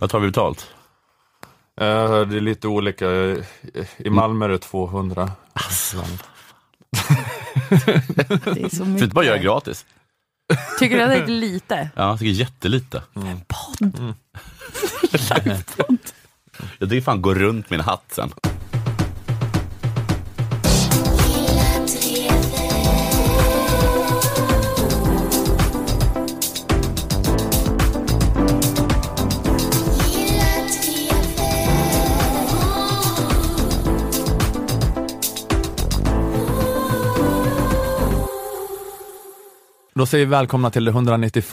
Vad tar vi betalt? Eh, det är lite olika. I Malmö är det 200. Alltså. Det är så mycket. inte bara göra gratis? Tycker du att det är lite? Ja, jag tycker jättelite. Podd. Jag tycker fan gå runt min hatt sen. Då säger vi välkomna till det 191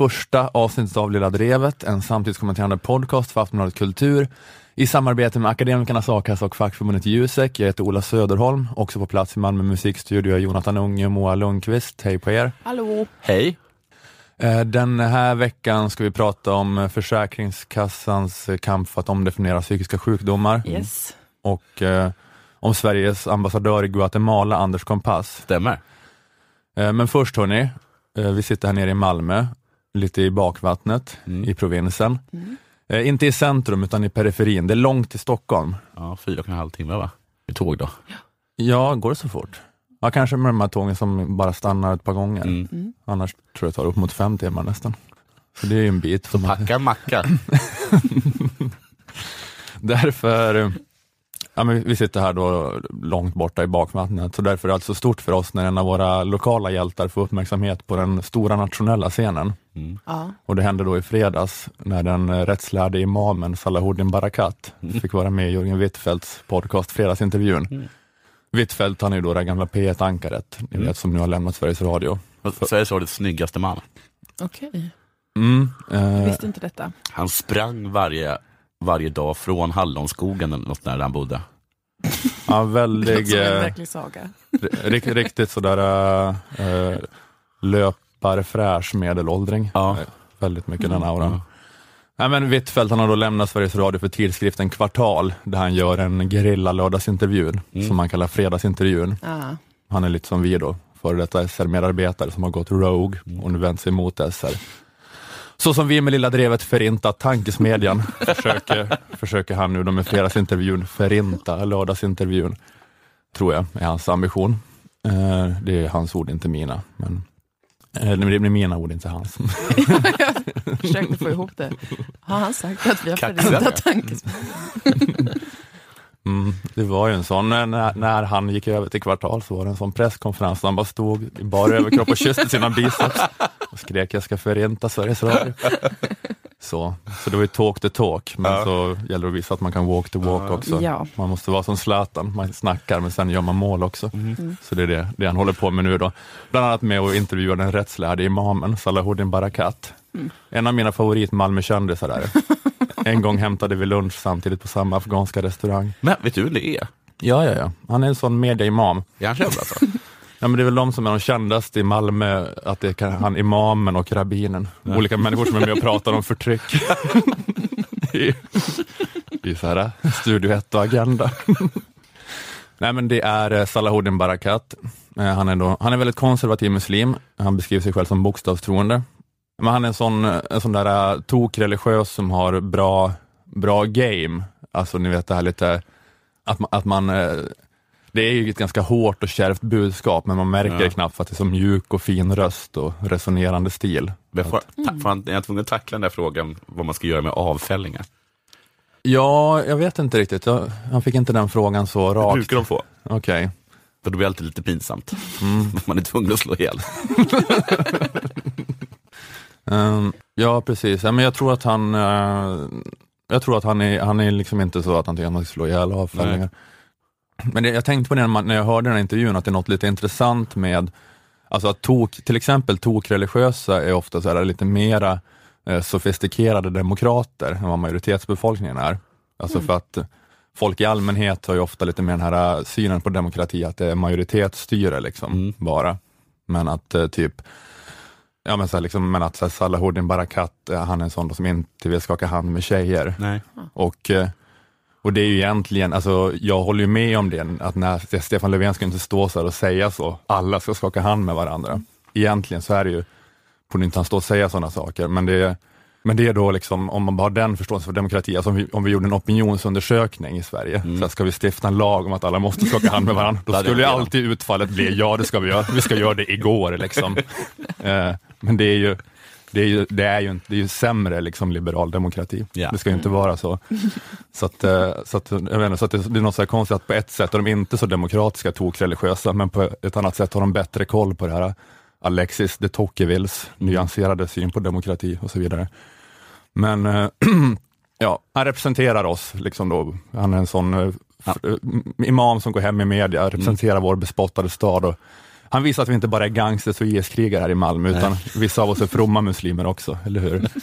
avsnittet av Lilla Drevet, en samtidskommenterande podcast för Aftonbladet Kultur i samarbete med Akademikernas A-kassa och fackförbundet Jusek. Jag heter Ola Söderholm, också på plats i Malmö musikstudio är Jonathan Unge och Moa Lundqvist. Hej på er! Hallå. Hej. Eh, Den här veckan ska vi prata om Försäkringskassans kamp för att omdefiniera psykiska sjukdomar Yes. och eh, om Sveriges ambassadör i Guatemala, Anders Kompass. Stämmer. Eh, Men först hörni, vi sitter här nere i Malmö, lite i bakvattnet Mm. i provinsen. Eh, Inte i centrum utan i periferin, det är långt till Stockholm. Ja, fyra och en halv timme va? I tåg då? Ja, går det så fort? Ja, kanske med de här tågen som bara stannar ett par gånger. Mm. Annars tror jag det tar upp mot fem timmar nästan. Så det är ju en bit. Så packa en macka. Därför, eh, ja, men vi sitter här då långt borta i bakvattnet, så därför är det alltså stort för oss när en av våra lokala hjältar får uppmärksamhet på den stora nationella scenen. Mm. Ja. Och det hände då i fredags när den rättslärde imamen Salahuddin Barakat fick vara med i Jörgen Wittfeldts podcast Fredagsintervjun. Mm. Wittfeldt han är ju då det gamla P1-ankaret, ni Mm. vet som nu har lämnat Sveriges Radio. Sveriges Radios snyggaste man. Okej, Mm, eh, visste inte detta. Han sprang varje, varje dag från Hallonskogen eller något där han bodde. ja, Det låter väldigt, som en eh, verklig saga. rikt, riktigt sådär äh, löparfräsch medelåldring. Ja. Eh, Väldigt mycket den Mm. auran. Nej, men Wittfeldt han har då lämnat Sveriges Radio för tidskriften Kvartal, där han gör en gerilla lördagsintervju, Mm. som man kallar fredagsintervjun. Ja. Han är lite som vi då, före detta SR-medarbetare som har gått Rogue Mm. och nu vänt sig mot SR. Så som vi med Lilla Drevet förintat tankesmedjan, försöker, försöker han nu då med fredagsintervjun förinta lördagsintervjun, tror jag är hans ambition. Eh, det är hans ord, inte mina. Men, eh, det är mina ord, inte hans. Jag försökte få ihop det. Har han sagt att vi har Kaxigare. förintat tankesmedjan? Mm, det var ju en sån, när, när han gick över till kvartal så var det en sån presskonferens där han bara stod i bara överkropp och kysste sina biceps och skrek jag ska förinta Sveriges Radio. Så, så det var ju talk the talk, men Ja. så gäller det att visa att man kan walk the walk Ja. också. Ja. Man måste vara som Zlatan, man snackar men sen gör man mål också. Mm. Så det är det, det han håller på med nu då. Bland annat med att intervjua den rättslärde imamen Salahuddin Barakat. En av mina favorit Malmökändisar där. En gång hämtade vi lunch samtidigt på samma afghanska restaurang. Men vet du vem det är? Ja, ja, ja. Han är en sån mediaimam. Är han känd alltså? Ja, men det är väl de som är de kändaste i Malmö, att det kan han imamen och rabbinen. Olika människor som är med och pratar om förtryck. I, i så här, Studio 1 och Agenda. Nej, men det är eh, Salahuddin Barakat. Eh, Han är, då, han är väldigt konservativ muslim. Han beskriver sig själv som bokstavstroende. Men han är en sån, en sån där uh, tokreligiös som har bra, bra game. Alltså ni vet det här lite, att man, att man eh, det är ju ett ganska hårt och kärvt budskap, men man märker Ja. det knappt för att det är så mjuk och fin röst och resonerande stil. Får, ta, får han, är han tvungen att tackla den där frågan vad man ska göra med avfällningar? Ja, jag vet inte riktigt. Jag, han fick inte den frågan så Det rakt. brukar de få. Okej. För då blir det alltid lite pinsamt. Mm. Man är tvungen att slå ihjäl. Ehm, ja, precis. Ja, men jag tror att han eh, jag tror att han är, han är liksom inte så att han tycker att man ska slå ihjäl avfällningar. Men det, jag tänkte på det när, jag hörde den här intervjun, att det är något lite intressant med, alltså att tok, till exempel tokreligiösa är ofta så här lite mera eh, sofistikerade demokrater än vad majoritetsbefolkningen är. Alltså för att folk i allmänhet har ju ofta lite mer den här eh, synen på demokrati, att det är majoritetsstyre liksom, Mm. bara. Men att eh, typ Ja men, så här, liksom, men att så här, Salahuddin Barakat, eh, han är en sån som inte vill skaka hand med tjejer. Nej. Och, eh, och det är ju egentligen, alltså, jag håller ju med om det, att när Stefan Löfven ska inte stå så här och säga så, alla ska skaka hand med varandra. Egentligen så är det ju, borde inte han stå och säga sådana saker, men det Men det är då liksom, om man bara har den förståelsen för demokrati, alltså om vi, om vi gjorde en opinionsundersökning i Sverige, Mm. så här, ska vi stifta en lag om att alla måste skaka hand med varandra, då skulle ju alltid utfallet bli, ja det ska vi göra, vi ska göra det igår liksom. Eh, men det är ju, det är ju, det är ju, det är ju sämre liksom liberal demokrati. Ja. Det ska ju inte vara så. Så, att, eh, så, att, jag inte, så att det, det är något så konstigt att på ett sätt är de inte så demokratiska, tokreligiösa, men på ett annat sätt har de bättre koll på det här. Alexis de Tocquevilles nyanserade syn på demokrati och så vidare. Men eh, ja, han representerar oss, liksom då. han är en sån eh, eh, imam som går hem i media, representerar vår bespottade stad. Och han visar att vi inte bara är gangsters och IS-krigare här i Malmö, utan vissa av oss är fromma muslimer också, eller hur?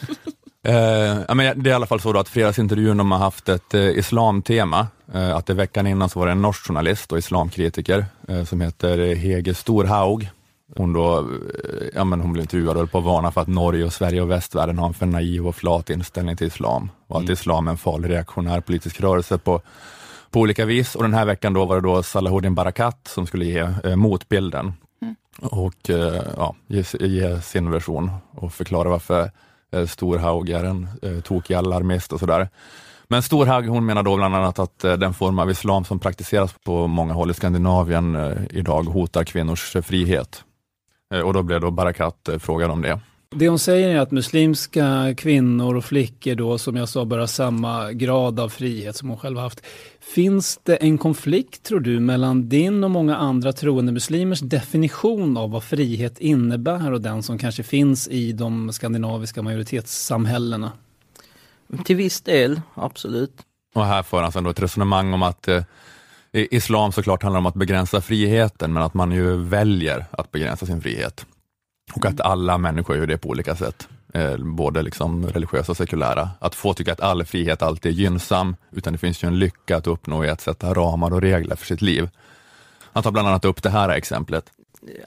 Eh, men det är i alla fall så att fredagsintervjun de har haft ett eh, islamtema. Eh, att det veckan innan så var det en norsk journalist och islamkritiker eh, som heter Hege Storhaug. Hon, då, eh, ja, men hon blev intervjuad och höll på att varna för att Norge, och Sverige och västvärlden har en för naiv och flat inställning till islam och att islam är en farlig reaktionär politisk rörelse på, på olika vis. Och den här veckan då var det då Salahuddin Barakat som skulle ge eh, motbilden och eh, ja, ge, ge sin version och förklara varför eh, Storhaug är en eh, tokig alarmist och sådär. Men Storhaug hon menar då bland annat att eh, den form av islam som praktiseras på många håll i Skandinavien eh, idag hotar kvinnors frihet. Eh, och då blev då Barakat frågad om det. Det hon säger är att muslimska kvinnor och flickor då, som jag sa, bör ha samma grad av frihet som hon själv haft. Finns det en konflikt, tror du, mellan din och många andra troende muslimers definition av vad frihet innebär och den som kanske finns i de skandinaviska majoritetssamhällena? Till viss del, absolut. Och här för han sen då ett resonemang om att eh, islam såklart handlar om att begränsa friheten, men att man ju väljer att begränsa sin frihet. Och att alla människor gör det på olika sätt, eh, både liksom religiösa och sekulära. Att få tycka att all frihet alltid är gynnsam, utan det finns ju en lycka att uppnå i att sätta ramar och regler för sitt liv. Han tar bland annat upp det här exemplet.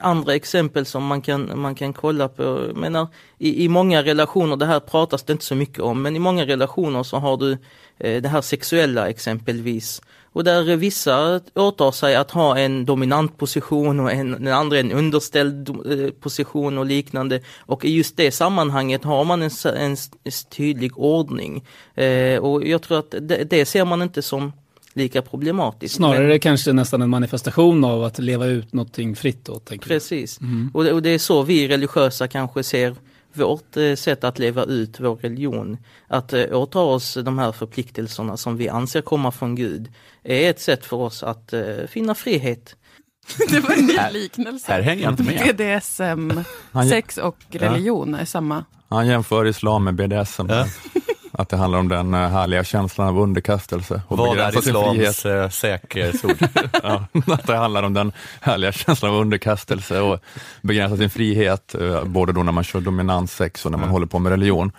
andra exempel som man kan, man kan kolla på. Jag menar, i, I många relationer, det här pratas det inte så mycket om, men i många relationer så har du eh, det här sexuella exempelvis. Och där vissa åtar sig att ha en dominant position och en, den andra en underställd eh, position och liknande. Och i just det sammanhanget har man en, en, tydlig ordning. Eh, och jag tror att det, det ser man inte som lika problematiskt. Snarare Men- kanske nästan en manifestation av att leva ut någonting fritt då. Precis. Och, det, och det är så vi religiösa kanske ser vårt eh, sätt att leva ut vår religion. Att eh, åta oss de här förpliktelserna som vi anser komma från Gud är ett sätt för oss att eh, finna frihet. Det var en ny liknelse. Här hänger jag inte med. BDSM, sex och religion är samma. Han jämför islam med BDSM. Ja. Att det handlar om den eh, härliga känslan av underkastelse och Vad är frihet. islams eh, säkerhetsord? Ja, att det handlar om den härliga känslan av underkastelse och begränsa sin frihet, eh, både då när man kör dominanssex och när man håller på med religion.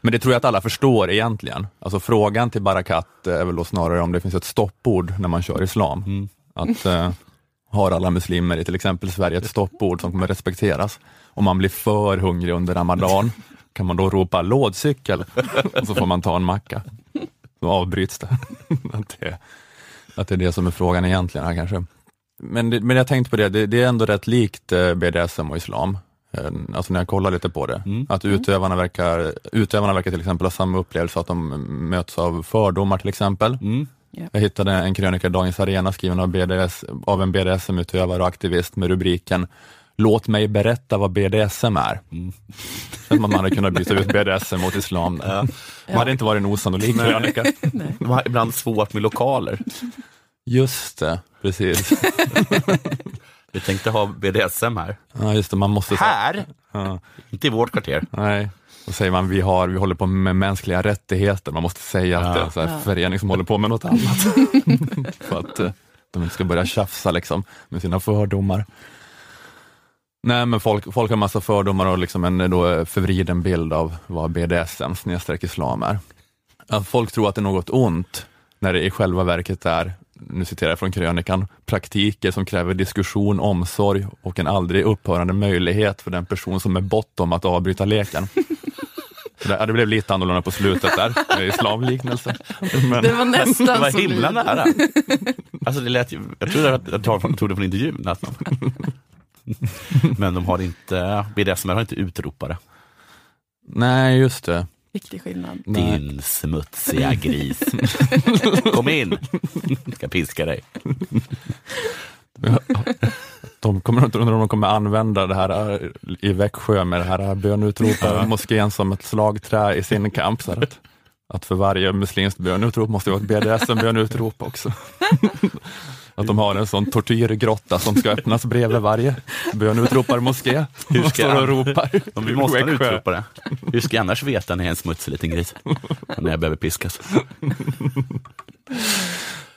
Men det tror jag att alla förstår egentligen. Alltså frågan till Barakat är väl då snarare om det finns ett stoppord när man kör islam. Att eh, har alla muslimer i till exempel Sverige ett stoppord som kommer respekteras? Om man blir för hungrig under ramadan, kan man då ropa lådcykel och så får man ta en macka. Då avbryts det. Att det, att det är det som är frågan egentligen här kanske. Men, det, men jag tänkte på det, det, det är ändå rätt likt eh, BDSM och islam. Eh, Alltså när jag kollar lite på det. Att utövarna verkar, utövarna verkar till exempel ha samma upplevelse, att de möts av fördomar till exempel. Mm. Jag hittade en krönika i Dagens Arena skriven av, BDS, av en BDSM-utövare och aktivist med rubriken Låt mig berätta vad BDSM är. Mm. Att man hade kunnat byta ut BDSM mot islam. Ja. Det hade inte varit en osannolik krönika. De har ibland svårt med lokaler. Just det, precis. Vi tänkte ha BDSM här. Ja, just det, man måste... Här? Ja, Inte i vårt kvarter. nej, då säger man vi, har, vi håller på med mänskliga rättigheter. Man måste säga att Ja. det är en här förening som håller på med något annat. För att eh, de inte ska börja tjafsa liksom, med sina fördomar. Nej, men folk, folk har massa fördomar och liksom en då förvriden bild av vad BDSM snedstreck islam är. Att folk tror att det är något ont när det i själva verket är, nu citerar jag från krönikan, praktiker som kräver diskussion, omsorg och en aldrig upphörande möjlighet för den person som är bortom att avbryta leken. Det, det blev lite annorlunda på slutet där, med islamliknelsen. Men, Det var Det nästan var så himla nära. Alltså det lät ju, jag trodde att jag tog det från intervjun nästan. Men de har inte, BDSM har inte utropare. nej, just det. Viktig skillnad. Nej. Din smutsiga gris. Kom in, ska piska dig. De kommer inte undra om de kommer använda det här eh, i Växjö med det här bönutropa moskén som ett slagträ i sin kamp. Så att, att för varje muslimskt bönutrop måste det vara ett BDSM-bönutrop också. Att de har en sån tortyrgrotta som ska öppnas bredvid varje bönutropar-moské. Hur ska och jag- ropar. Om vi måste utropa det. Hur ska jag annars veta när jag är en smutsig liten gris? När jag behöver piskas.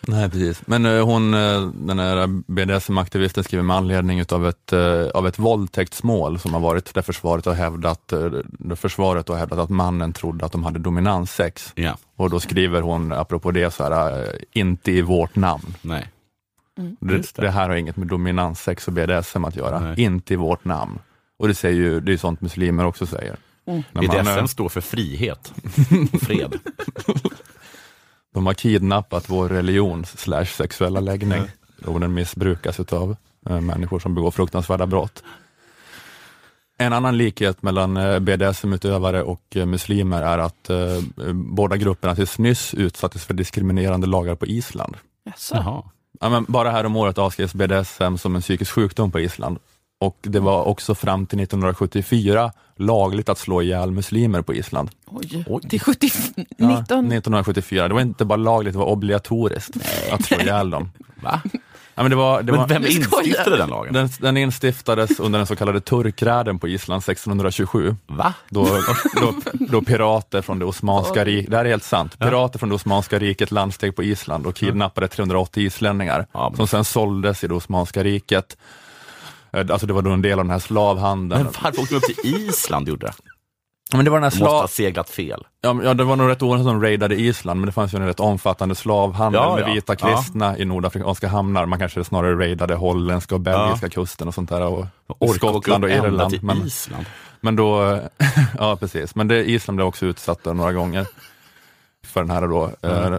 Nej, precis. Men eh, hon, eh, den här BDSM-aktivisten skriver med anledning av ett, eh, av ett våldtäktsmål som har varit där försvaret har hävdat, där försvaret har hävdat att mannen trodde att de hade dominanssex. Ja, Och då skriver hon, apropå det, så här, inte i vårt namn. nej. Det, Just det. det här har inget med dominanssex och BDSM att göra. Nej. Inte i vårt namn. Och det säger ju, det är sånt muslimer också säger. Eh, BDSM står för frihet och fred. De har kidnappat vår religion slash sexuella läggning och den missbrukas av människor som begår fruktansvärda brott. En annan likhet mellan eh, BDSM-utövare och eh, muslimer är att eh, båda grupperna tills nyss utsattes för diskriminerande lagar på Island. Jaså? Ja, men bara här om året avskrevs BDSM som en psykisk sjukdom på Island. Och det var också fram till 1974 lagligt att slå ihjäl muslimer på Island. Oj. Oj. Till 70, Ja, 19? 1974. Det var inte bara lagligt, det var obligatoriskt att slå ihjäl dem. Va? Ja, men det var, det Men var, vem instiftade den lagen? den, den instiftades under den så kallade turkräden på Island 1627. Va? Då, då, då pirater från det Osmanska riket, det här är helt sant, pirater från det Osmanska riket landsteg på Island och kidnappade 380 islänningar Ja, men- som sen såldes i det Osmanska riket. Eh, Alltså det var då en del av den här slavhandeln. Men varför åkte de upp till Island gjorde det? Men det var den här De måste ha slav... seglat fel. Ja, ja, det var nog rätt år som de raidade Island, men det fanns ju en rätt omfattande slavhandel Ja, med ja. vita kristna i nordafrikanska hamnar. Man kanske snarare raidade holländska och belgiska kusten och sånt där. Och åka Skottland och Irland. Men, Island. men då, ja precis, men det, Island blev också utsatta några gånger för den här då, eh,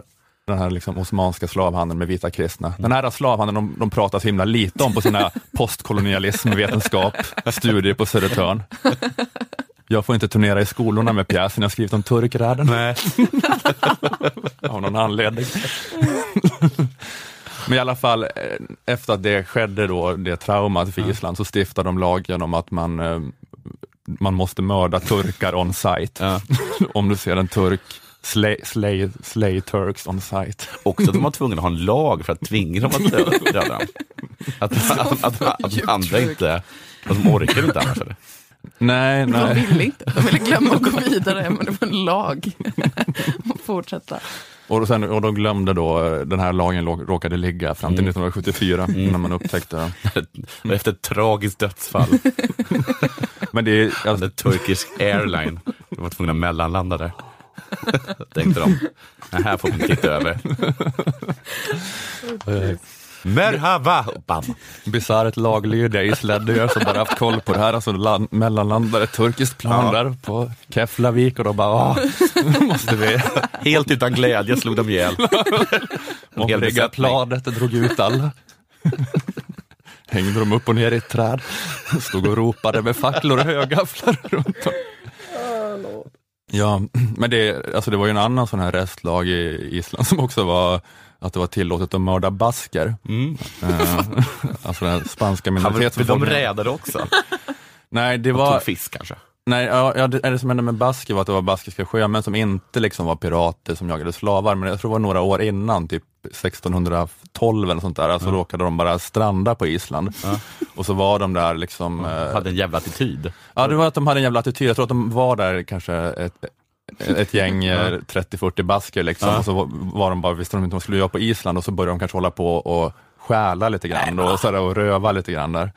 den här liksom osmanska slavhandeln med vita kristna. Den här slavhandeln de, de pratar så himla lite om på sina postkolonialismvetenskap, studier på Södertörn. Jag får inte turnera i skolorna med pjäsen jag skrivit om turkräden. Nej. Av någon anledning. Men i alla fall, eh, efter att det skedde då, det traumat för Island, så stiftade de lagen om att man, eh, man måste mörda turkar on site. Ja. Om du ser en turk, slay, slay, slay turks on site. Också att de var tvungna att ha en lag för att tvinga dem att döda döda dem. Att, att, att, att, att andra inte, att de orkar inte annars eller? Nej, De nej. ville inte. De ville glömma att gå vidare, men det var en lag. Och fortsätta. Och, då sen, och de glömde då, eh, den här lagen råkade ligga fram till 1974, när man upptäckte den. Efter ett tragiskt dödsfall Men det är, alltså, Turkish Airline, de var tvungna att mellanlanda där. Tänkte de, det här får vi titta över. Merhaba! Bisarrt laglydiga islänningar som bara haft koll på det här, alltså land, mellanlandade ett turkiskt plan Ja. där på Keflavik och de bara, ah, måste vi Helt utan glädje slog de ihjäl. Besättning. planet, drog ut alla. Hängde de upp och ner i ett träd, stod och ropade med facklor och högafflar runt om. Ja, men det, alltså det var ju en annan sån här restlag i Island som också var att det var tillåtet att mörda basker. Mm. Eh, alltså den spanska men de minoritetsbefolkningen. rädade också. Nej, det Och var, tog fisk kanske. Nej, ja, det, det som hände med basker var att det var baskiska sjömän som inte liksom var pirater som jagade slavar, men jag tror det var några år innan, typ 1612 eller sånt där, alltså råkade de bara stranda på Island. Ja. Och så var de där liksom, eh, Hade en jävla attityd. ja det var att de hade en jävla attityd, jag tror att de var där kanske ett, ett gäng eh, 30-40 basker liksom, Ja. och så var- de bara, visste de inte vad de skulle göra på Island och så började de kanske hålla på och stjäla lite grann och, så där, och röva lite grann där.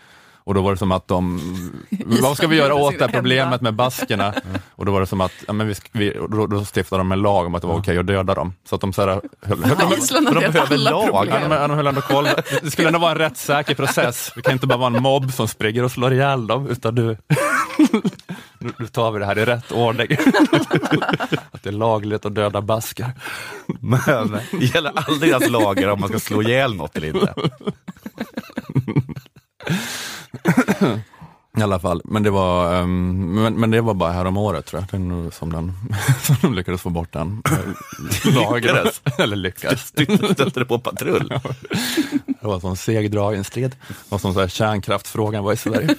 Och då var det som att de, vad ska vi göra åt det här problemet med baskerna? Och då var det som att, ja, men vi, sk- vi, då, då stiftade de en lag om att det var okej att döda dem. Så att de så här, höll, höll, Men Island hade de behöver lag. Ja, de, de höll ändå koll. Det skulle ändå vara en rättssäker process. Det kan inte bara vara en mobb som springer och slår ihjäl dem, utan du, nu, nu tar vi det här i rätt ordning. Att det är lagligt att döda baskar. Men det gäller aldrig deras lagar om man ska slå ihjäl något eller inte. I alla fall, men det var, ehm, men, men det var bara här om året tror jag, den, som, den, som de lyckades få bort den. Lyckades? Eller lyckades. Stötte det på patrull? Det var en sån segdragen strid. Det var som så här kärnkraftsfrågan var i Sverige.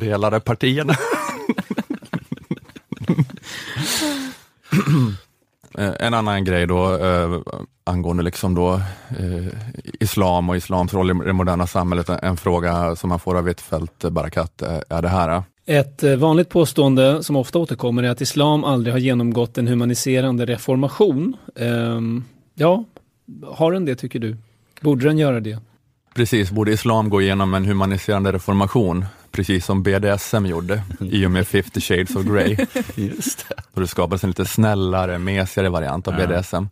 Delade partierna. En annan grej då eh, angående liksom då, eh, islam och islams roll i det moderna samhället, en fråga som man får av Hvitfeldt Barakat eh, är det här. Ett eh, vanligt påstående som ofta återkommer är att islam aldrig har genomgått en humaniserande reformation. Ehm, ja, har den det tycker du? Borde den göra det? Precis, borde islam gå igenom en humaniserande reformation, precis som BDSM gjorde i och med 50 shades of Grey. Just det. Och det skapades en lite snällare, mesigare variant av Ja. BDSM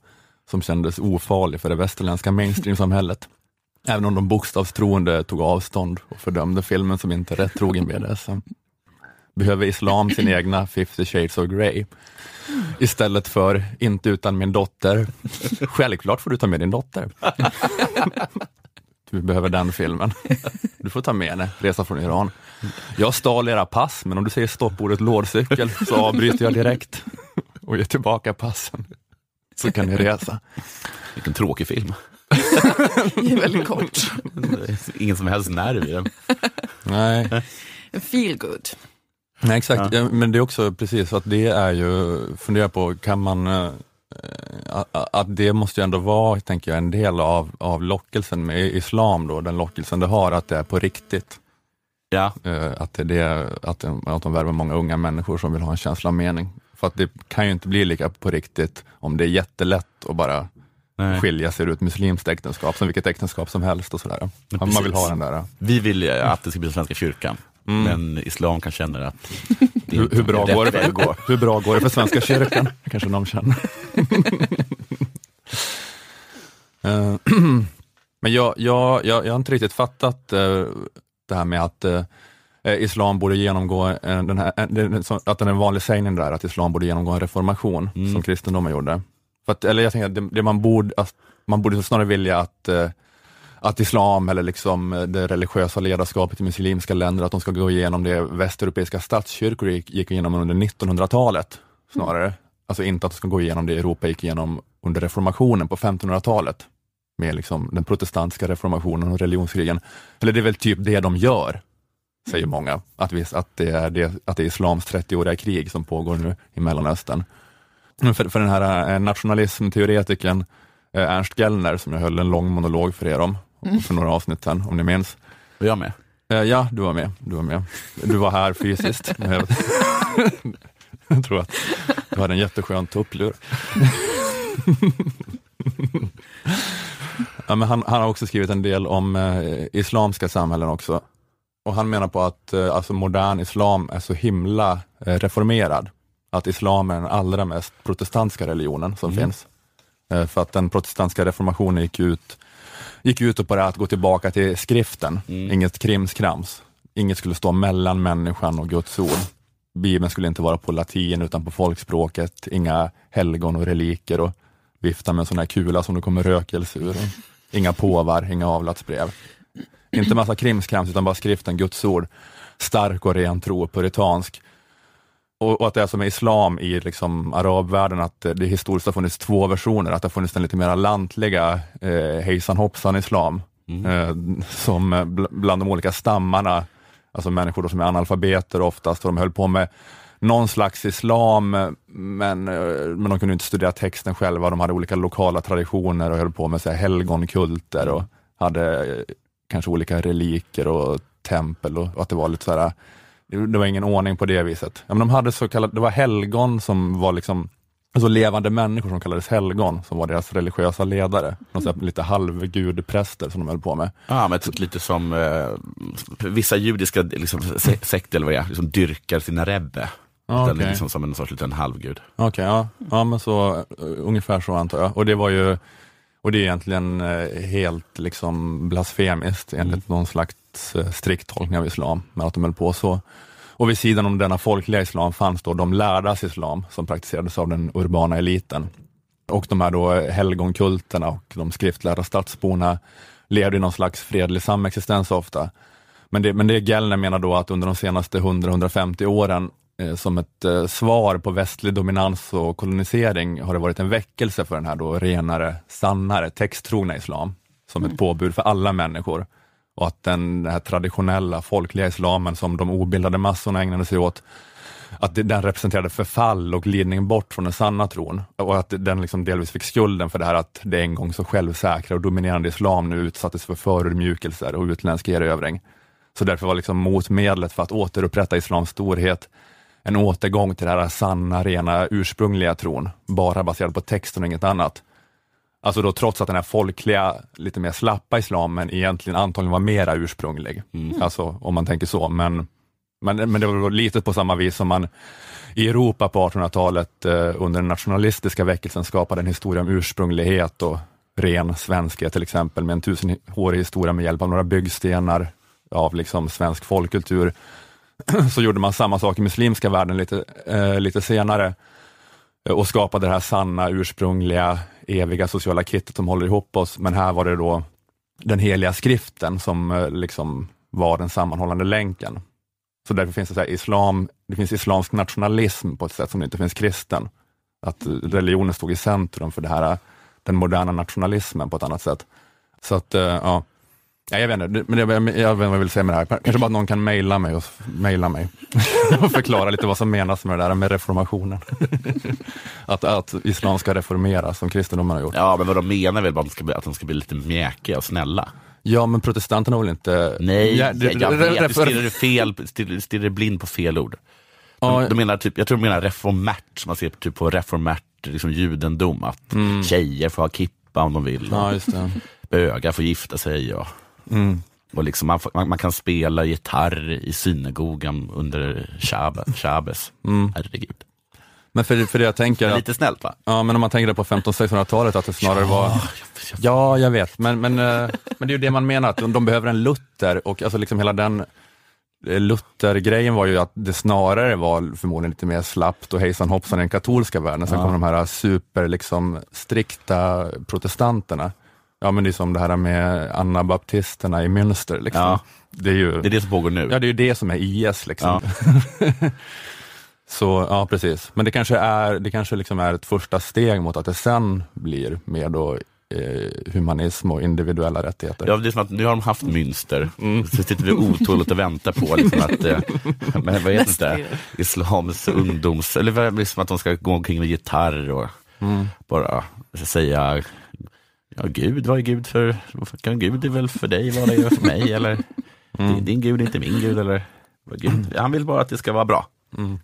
som kändes ofarlig för det västerländska mainstream-samhället. Även om de bokstavstroende tog avstånd och fördömde filmen som inte rätt trogen BDSM. Behöver islam sin egna 50 shades of Grey? Istället för inte utan min dotter. Självklart får du ta med din dotter. Du behöver den filmen. Du får ta med henne, Resa från Iran. Jag stal era pass, men om du säger stoppordet lådcykel så avbryter jag direkt och ger tillbaka passen. Så kan ni resa. Vilken tråkig film. Det är väldigt kort. Ingen som helst nerv i den. Nej, feel good. Nej exakt, ja. men det är också precis så att det är ju, fundera på, kan man, eh, att det måste ju ändå vara, tänker jag, en del av, av lockelsen med islam då, den lockelsen det har, att det är på riktigt. Ja, Eh, Att, det, att, att de värvar många unga människor som vill ha en känsla av mening. För att det kan ju inte bli lika på riktigt om det är jättelätt att bara nej. skilja sig ur ett muslimskt äktenskap, som vilket äktenskap som helst och sådär. Man vill ha den där. Vi vill ju att det ska bli Svenska kyrkan, Mm. men islam kan känna att Hur, hur, bra går det för, hur bra går det för Svenska kyrkan? Kanske någon känner. Eh, Men jag, jag, jag, jag har inte riktigt fattat eh, det här med att eh, islam borde genomgå, den här, att den är en vanlig sägning där, att islam borde genomgå en reformation, Mm. som kristendomen gjorde. För att, eller jag tänker att det, det man, borde, att man borde snarare vilja att att islam eller liksom eh, det religiösa ledarskapet i muslimska länder, att de ska gå igenom det västeuropeiska statskyrkor gick, gick igenom under 1900-talet snarare. Alltså inte att de ska gå igenom det Europa gick igenom under reformationen på 1500-talet. Med liksom den protestantiska reformationen och religionskrigen. Eller det är väl typ det de gör, säger många. Att, vi, att, det, är det, att det är islams 30-åriga krig som pågår nu i Mellanöstern. För, för den här eh, nationalismteoretikern eh, Ernst Gellner, som jag höll en lång monolog för er om, för några avsnitt sedan, om ni minns. Och jag med. Eh, Ja, du var med. Du var med. Du var här fysiskt. Jag tror att du hade en jätteskön tupplur. Ja, men han, han har också skrivit en del om eh, islamska samhällen också. Och han menar på att eh, alltså modern islam är så himla eh, reformerad. Att islam är den allra mest protestantiska religionen som finns. Eh, för att den protestantiska reformationen gick ut, gick ut på det att gå tillbaka till skriften, inget krimskrams. Inget skulle stå mellan människan och Guds ord. Bibeln skulle inte vara på latin utan på folkspråket, inga helgon och reliker och vifta med en sån här kula som det kommer rökelse ur. Inga påvar, inga avlatsbrev. Inte massa krimskrams utan bara skriften, Guds ord. Stark och ren tro, puritansk. Och, och att det är som med islam i liksom arabvärlden, att det, historiskt har funnits två versioner. Att det har funnits den lite mer lantliga eh, hejsan hoppsan islam, eh, som eh, bl- bland de olika stammarna, alltså människor som är analfabeter oftast, och de höll på med någon slags islam, eh, men, eh, men de kunde inte studera texten själva. De hade olika lokala traditioner och höll på med så här, helgonkulter och hade kanske olika reliker och tempel och, och att det var lite så här, det var ingen ordning på det viset. Ja, men de hade så kallade, det var helgon som var liksom Alltså levande människor som kallades helgon, som var deras religiösa ledare. Här, lite halvgudpräster som de höll på med. Ja, men typ lite som eh, vissa judiska liksom, se- sekter eller vad det är, liksom dyrkar sina rebbe. Ja, Den är liksom som en sorts liten halvgud. Okej, ja. ja men så uh, ungefär så antar jag. Och det var ju, och det är egentligen eh, helt liksom blasfemiskt enligt någon slags eh, strikt tolkning av islam, med att de höll på så. Och vid sidan om denna folkliga islam fanns då de lärdas islam som praktiserades av den urbana eliten. Och de här då helgonkulterna och de skriftlärda stadsborna levde i någon slags fredlig samexistens ofta. Men det, men det Gellner menar då att under de senaste 100-150 åren eh, som ett eh, svar på västlig dominans och kolonisering har det varit en väckelse för den här då renare, sannare, texttrogna islam som ett påbud för alla människor och att den, här traditionella folkliga islamen som de obildade massorna ägnade sig åt att den representerade förfall och glidning bort från den sanna tron och att den liksom delvis fick skulden för det här att det en gång så självsäkra och dominerande islam nu utsattes för förödmjukelser och utländsk erövring. Så därför var liksom motmedlet för att återupprätta islams storhet en återgång till den här sanna, rena, ursprungliga tron, bara baserad på texten och inget annat. Alltså då trots att den här folkliga, lite mer slappa islamen egentligen antagligen var mera ursprunglig. Alltså om man tänker så, men, men, men det var lite på samma vis som man i Europa på 1800-talet eh, under den nationalistiska väckelsen skapade en historia om ursprunglighet och ren svenskhet till exempel med en tusenårig historia med hjälp av några byggstenar av liksom svensk folkkultur. Så gjorde man samma sak i muslimska världen lite, eh, lite senare Eh, och skapade det här sanna, ursprungliga, eviga sociala kittet som håller ihop oss. Men här var det då den heliga skriften som eh, liksom var den sammanhållande länken. Så därför finns det så här islam, det finns islamsk nationalism på ett sätt som det inte finns kristen. Att eh, religionen stod i centrum för det här, den moderna nationalismen på ett annat sätt. Så att, ja. Ja, jag vet inte, men jag, jag, jag vet inte vad jag vill säga med det här. Kanske bara att någon kan mejla mig och, mejla mig och förklara lite vad som menas med det där med reformationen. att, att islam ska reformeras som kristendomen har gjort. Ja, men vad de menar väl bara att de ska bli, att de ska bli lite mjäkiga och snälla. Ja, men protestanterna vill inte... Nej, Ja, det- jag vet. Du stirrar fel, stirrar, stirrar blind på fel ord. Ja. De, de menar typ, jag tror de menar reformärt, som man ser typ på reformärt liksom judendom, att tjejer får ha kippa om de vill, Mm. Ja, just det. bögar får gifta sig. Och, Mm. och liksom man, man, man kan spela gitarr i synagogan under. Shabbes. Mm. Herregud. Men för, för det jag tänker... Att, Lite snällt va? ja, men om man tänker på 1500-1600-talet, att det snarare var... Ja, jag vet, men, men, eh, men det är ju det man menar, att de, de behöver en Luther och alltså liksom hela den eh, Luther-grejen var ju att det snarare var förmodligen lite mer slappt och hejsan hoppsan i den katolska världen. Sen Ja. kom de här super liksom, strikta protestanterna. Ja men det är som det här med anabaptisterna i Münster. Liksom. Ja. Det är ju Det är det som pågår nu. Ja, det är ju det som är IS. Liksom. Så ja, precis. Men det kanske är, det kanske liksom är ett första steg mot att det sen blir mer då, eh, humanism och individuella rättigheter. Ja, det är som att nu har de haft Münster, så sitter vi otåligt och väntar på liksom att, eh, men vad heter det, islams ungdoms, eller vad- liksom att de ska gå omkring med gitarr och bara säga, ja Gud, vad är Gud för, kan Gud är väl för dig vad det är för mig, eller din, din Gud är inte min Gud, eller Gud, han vill bara att det ska vara bra. Den,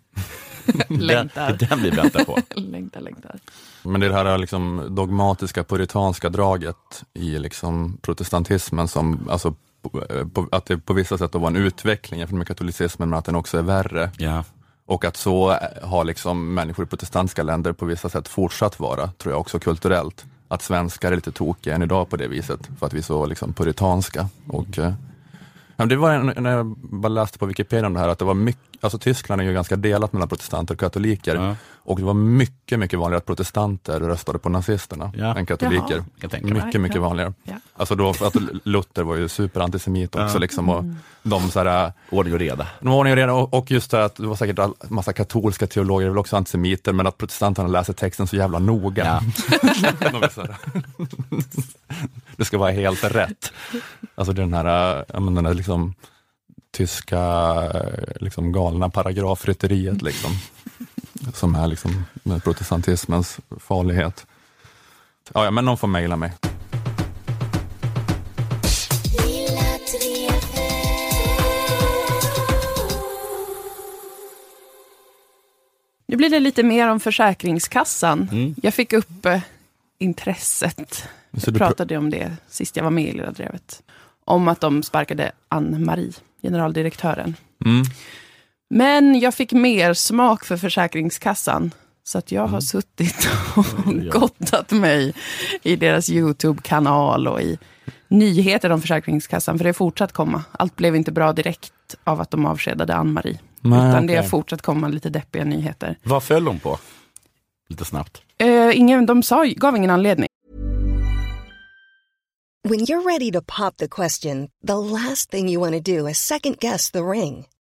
Längtar. det är den vi väntar på. längtar, längtar. Men det är det här liksom dogmatiska puritanska draget i liksom protestantismen som, alltså, på, på, att det på vissa sätt då var en utveckling jämfört med katolicismen, men att den också är värre. Ja. Och att så har liksom människor i protestantiska länder på vissa sätt fortsatt vara, tror jag också kulturellt. Att svenskar är lite tokiga än idag på det viset, för att vi är så liksom puritanska. Och, eh, det var en, när jag bara läste på Wikipedia om det här, att det var mycket, alltså Tyskland är ju ganska delat mellan protestanter och katoliker. Ja. Och det var mycket, mycket vanligare att protestanter röstade på nazisterna Ja. än katoliker. Jaha. Jag tänker mig. Mycket, mycket vanligare. Ja. Alltså då, för att Luther var ju superantisemit också, liksom, och de så här, Ordning och reda. de var ordning och reda och, och just det att det var säkert all, massa katolska teologer, väl också antisemiter, men att protestanterna läser texten så jävla noga. Ja. Det ska vara helt rätt. Alltså den här, ja, men den här liksom, tyska eh, liksom galna paragrafrytteriet liksom, som är liksom med protestantismens farlighet. Ja, ja, men någon får mejla mig. Nu blir det lite mer om Försäkringskassan. Mm. Jag fick upp eh, intresset. Så Jag du pr- pratade om det sist jag var med i Lilla Drevet. Om att de sparkade Ann-Marie, generaldirektören. mm. Men jag fick mer smak för Försäkringskassan. Så att jag har Mm. suttit och gottat mig i deras YouTube-kanal och i nyheter om Försäkringskassan. För det är fortsatt komma. Allt blev inte bra direkt av att de avskedade Ann-Marie. Nej, utan det har fortsatt komma lite deppiga nyheter. Vad föll hon på? Lite snabbt. Eh, ingen, de sa, gav ingen anledning. When you're ready to pop the question, the last thing you want to do is second guess the ring.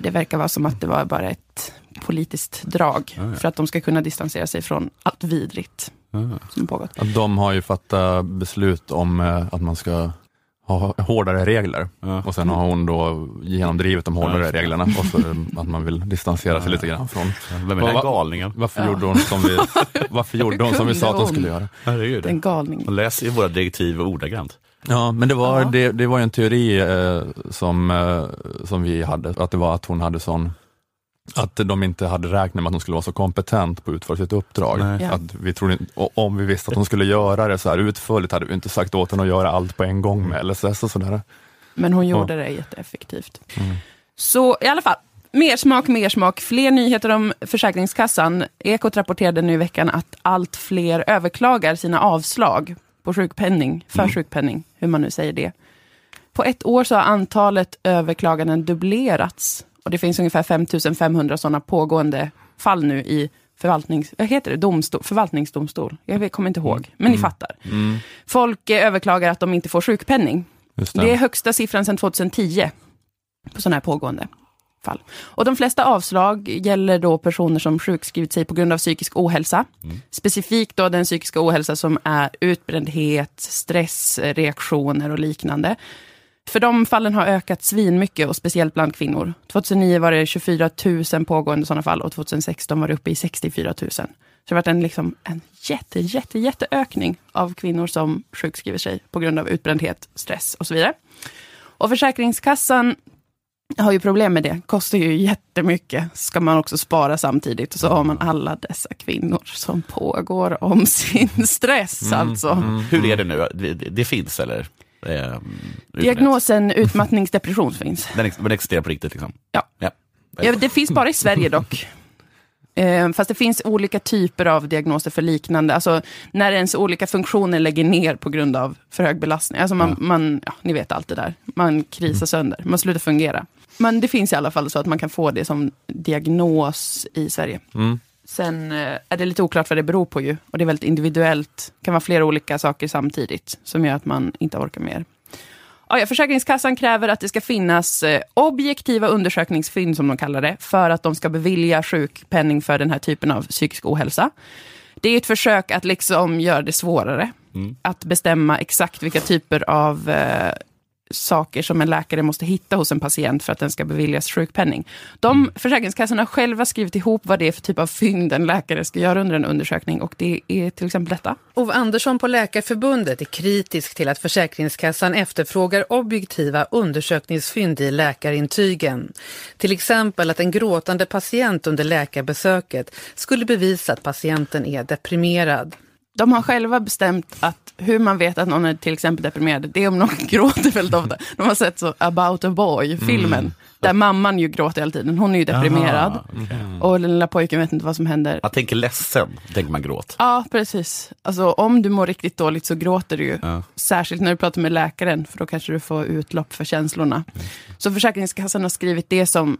Det verkar vara som att det var bara ett politiskt drag. Ah, ja. För att de ska kunna distansera sig från allt vidrigt Ah. som pågått. Att de har ju fattat beslut om eh, att man ska ha hårdare regler. Ja. Och sen har hon då genomdrivit de Ja, hårdare just det. reglerna och så att man vill distansera sig lite grann från. Vem är den galningen? Varför Ja. gjorde hon som vi, varför gjorde hon som vi sa att hon skulle göra? Herregud. En galning. Man läser ju våra direktiv ordagrant. Ja, men det var, Ja. det, det var ju en teori eh, som, eh, som vi hade, att det var att hon hade sån att de inte hade räknat med att hon skulle vara så kompetent på att utföra sitt uppdrag. Nej. Ja. Att vi trodde, om vi visste att hon skulle göra det så här utförligt hade vi inte sagt åt henne att göra allt på en gång med LSS och sådär. Men hon gjorde det jätteeffektivt. Mm. Så i alla fall, mer smak, mer smak. Fler nyheter om Försäkringskassan. Ekot rapporterade nu i veckan att allt fler överklagar sina avslag på sjukpenning, för Mm. sjukpenning, hur man nu säger det. På ett år så har antalet överklaganden dubblerats. Och det finns ungefär 5500 sådana pågående fall nu i förvaltnings, vad heter det? Domstol, förvaltningsdomstol. Jag kommer inte ihåg, men ni fattar. Mm, Folk eh, överklagar att de inte får sjukpenning. just Det är högsta siffran sedan 2010 på sådana här pågående fall. Och de flesta avslag gäller då personer som sjukskrivit sig på grund av psykisk ohälsa. Specifikt då den psykiska ohälsa som är utbrändhet, stressreaktioner och liknande. För de fallen har ökat svinmycket och speciellt bland kvinnor. 2009 var det 24 000 pågående sådana fall och 2016 var det uppe i 64 000. Så det har varit en, liksom, en jätte, jätte, jätteökning av kvinnor som sjukskriver sig på grund av utbrändhet, stress och så vidare. Och Försäkringskassan har ju problem med det. Kostar ju jättemycket. Ska man också spara samtidigt. Och så har man alla dessa kvinnor som pågår om sin stress. alltså. Hur är det nu? Det, det, finns eller? Eh, Diagnosen utmattningsdepression finns. Den, ex- den existerar på riktigt liksom? Ja. ja. Ja, det finns bara i Sverige dock. Eh, fast det finns olika typer av diagnoser för liknande. Alltså när ens olika funktioner lägger ner på grund av för hög belastning. Alltså man, man ja, ni vet allt det där. Man krisar sönder, man slutar fungera. Men det finns i alla fall så att man kan få det som diagnos i Sverige. Mm. Sen eh, är det lite oklart vad det beror på ju. Och det är väldigt individuellt. Det kan vara flera olika saker samtidigt som gör att man inte orkar mer. Ja, Försäkringskassan kräver att det ska finnas eh, objektiva undersökningsfynd, som de kallar det, för att de ska bevilja sjukpenning för den här typen av psykisk ohälsa. Det är ett försök att liksom göra det svårare. Att bestämma exakt vilka typer av eh, saker som en läkare måste hitta hos en patient för att den ska beviljas sjukpenning. De Försäkringskassorna har själva skrivit ihop vad det är för typ av fynd en läkare ska göra under en undersökning och det är till exempel detta. Ove Andersson på Läkarförbundet är kritisk till att Försäkringskassan efterfrågar objektiva undersökningsfynd i läkarintygen. Till exempel att en gråtande patient under läkarbesöket skulle bevisa att patienten är deprimerad. De har själva bestämt att hur man vet att någon är till exempel deprimerad, det är om någon gråter väldigt ofta. De har sett så About a Boy-filmen, där mamman ju gråter hela tiden. Hon är ju deprimerad. Aha, okej. Och den lilla pojken vet inte vad som händer. Jag tänker ledsen, tänker man gråt. Ja, precis. Alltså om du mår riktigt dåligt så gråter du ju. Ja. Särskilt när du pratar med läkaren, för då kanske du får utlopp för känslorna. Så Försäkringskassan har skrivit det som